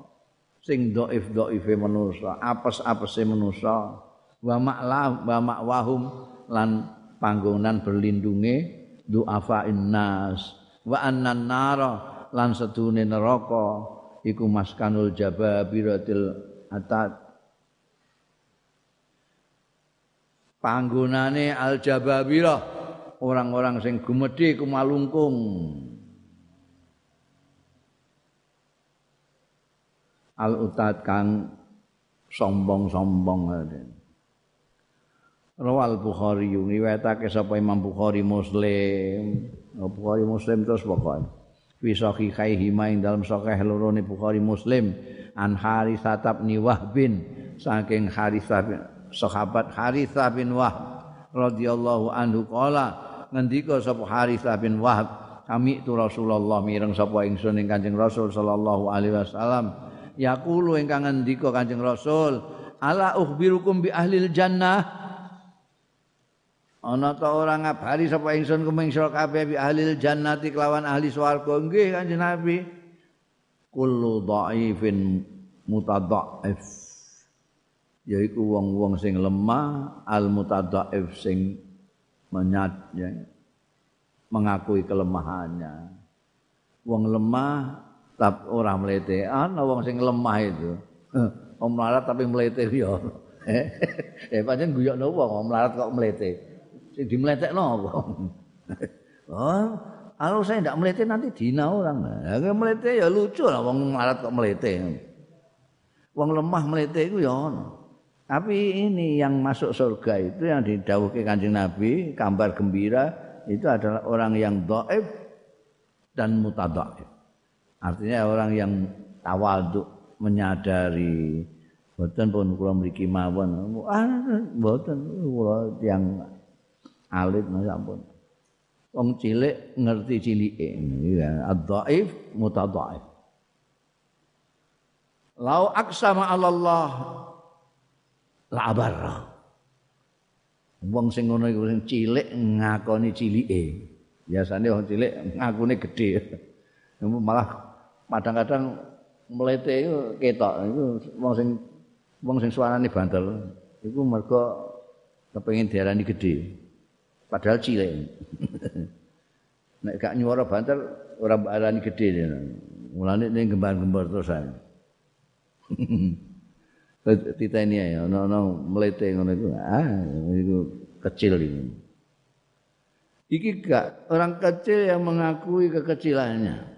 sing dhaif-dhaife manusa apes-apese manusa wa ma'la wa ma'wahum lan panggonan berlindunge du'afa innas wa annan nara lan sedune neraka iku maskanul jababiratil atat panggonane al jababirah orang-orang sing gumedhe kumalungkung al utat kang sombong-sombong Rawal Bukhari riwayatake sapa Imam Bukhari Muslim. Bukhari Muslim terus pokoknya. Fi sahihaihi ing dalam sahih loro Bukhari Muslim an Haritsah bin Wahbin saking Haritsah sahabat Harithah bin Wahab radhiyallahu anhu qala ngendika sapa Harithah bin Wahab kami itu Rasulullah mireng sapa ingsun ing Kanjeng Rasul sallallahu alaihi wasallam yaqulu ingkang ngendika Kanjeng Rasul ala ukhbirukum bi ahlil jannah? Ana ta ora ngabari sapa ingsun kuming sira kabeh bi ahlil jannati kelawan ahli swarga. Nggih Kanjeng Nabi. Kullu dhaifin mutadhaif. Yaiku wong-wong sing lemah al mutadhaif sing menyat ya, mengakui kelemahannya. Wong lemah tapi orang melete ana wong sing lemah itu. Om melarat tapi melete yo eh, pancen guyokno wong om melarat kok melete sing dimeletekno apa? Oh kalau saya tidak melete nanti dina orang. Ya melete ya lucu lah wong melarat kok melete wong lemah melete itu ya ono. Tapi ini yang masuk surga itu yang didawuhi Kanjeng Nabi, kabar gembira itu adalah orang yang dhaif dan mutadhaif. Artinya orang yang tawadhu, menyadari boten pun kula mriki mawon. Ah, boten kula yang alit sampun. Wong cilik ngerti cilike. Ya, ad-dhaif mutadhaif. Lau aksama Allah labar. Wong sing ngono iku sing cilik ngakoni cilike. Biasane wong cilik ngakune gedhe. Malah kadang-kadang mlete iku ketok iku wong sing wong sing suarane banter iku mergo kepengin diarani gedhe. Padahal cilik. [laughs] Nek gak nyuara banter ora arani gedhe. Mulane ning gembar-gembar terus [laughs] ae. ya ono-ono mlete ngono iku ah itu kecil ini iki gak orang kecil yang mengakui kekecilannya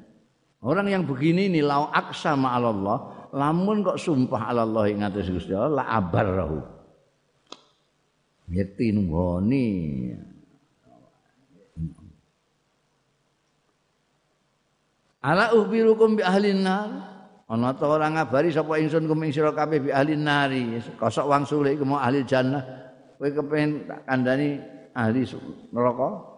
orang yang begini ini lau aksa Allah lamun kok sumpah Allah ing atas Gusti Allah la abarrahu yekti nunggoni. Ala uhbirukum bi ahlin nar. Ana ta ora ngabari sapa ingsun kuming sira kabeh bi ahli nari. Kosok wangsule iku mau ahli jannah. Kowe kepengin tak kandhani ahli neraka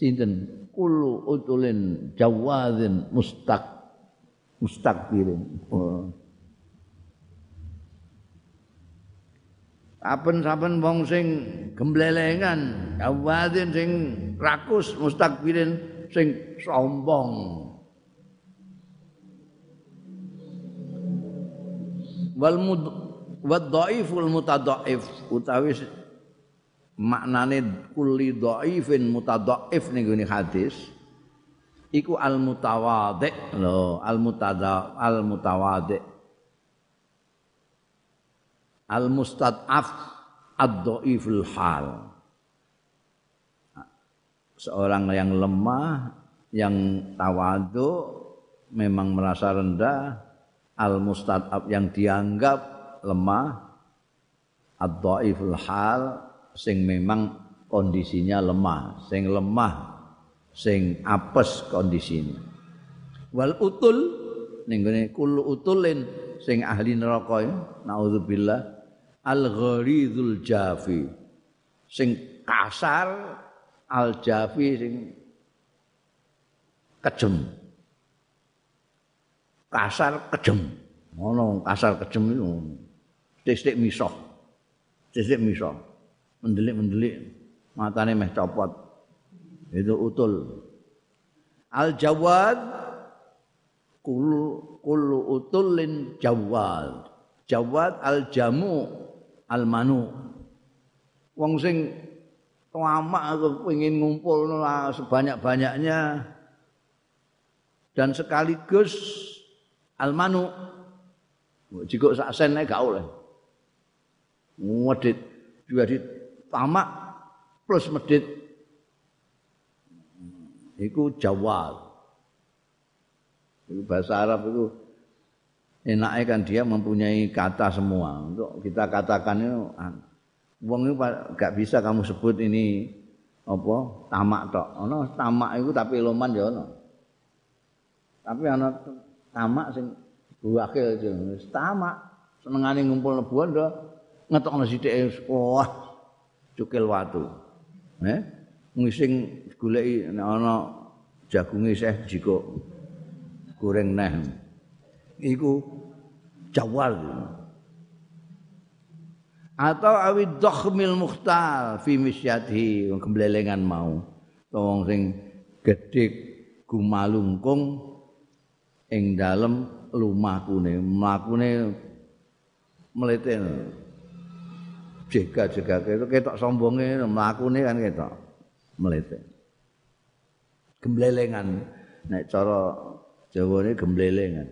sinten kullu utulin jawazin mustaq mustakbirin oh. Apen-sapen wong sing gemblelengan, jawazin sing rakus, mustakbirin sing sombong. wal mud wad dhaiful mutadhaif utawi maknane kulli dhaifin mutadhaif ning ngene hadis. Iku al mutawadhi lho al mutada al mutawadhi al mustad'af ad-dhaiful hal. Seorang yang lemah yang tawadhu memang merasa rendah. Al mustadab yang dianggap lemah ad-dhaiful hal sing memang kondisinya lemah sing lemah sing apes kondisinya wal utul ning gone kullu utulin sing ahli neraka ya naudzubillah al gharizul jafi sing kasar al jafi sing kejem kasar kejem Ono kasar kejem itu. Stik-stik misoh. Stik-stik misoh. Mendelik-mendelik. Matanya meh copot. Itu utul. Al-Jawad kullu kullu utulin jawad. Jawad al-jamu al-manu. Wong sing lama pengen ngumpul sebanyak-banyaknya dan sekaligus al-manu jika sak sen gak oleh. Medit juga di tamak plus medit. Iku jawal. Itu bahasa Arab itu enaknya kan dia mempunyai kata semua. Untuk kita katakan itu wong itu gak bisa kamu sebut ini apa tamak tok. Ono tamak itu tapi loman ya ono. Tapi ana tamak sing wakil aja. Tamak senengane ngumpul nebuan ndo ngetokno sithik wah cukil watu. Eh ngising goleki nek ana jagunge seh jiko goreng neh. Iku jawal. Atau awid dhakhmil mukhtal fi misyati kemblelengan mau. Wong sing gedhe gumalungkung ing dalem lumahkune mlakune mlete jega-jega itu ketok sombonge mlakune kan ketok. Mlete gemblelengan. Nek cara Jawane gemblelengan.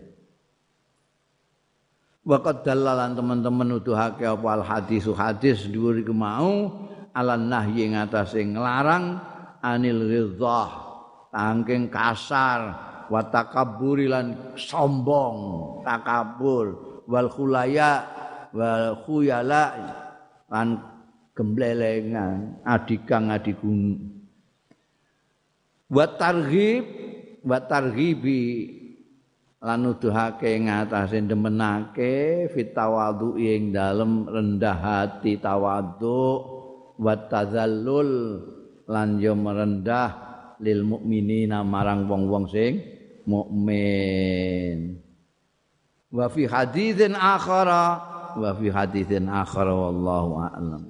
Waqad dalalan teman-teman nuduhake apa al hadis hadis dhuwur iku mau alan nahyi ngatasé nglarang anil ridhah tangking kasar wa takabburi lan sombong takabur wal khulaya wal khuyala lan gemblelengan adikang adigung wa targhib wa targhibi lan nuduhake ngatasé demenake fitawadhu ing dalem rendah hati tawadhu wa tazallul lan yo merendah lil mukminina marang wong-wong sing mukmin. Wa fi haditsin akhara wa fi haditsin akhara wallahu a'lam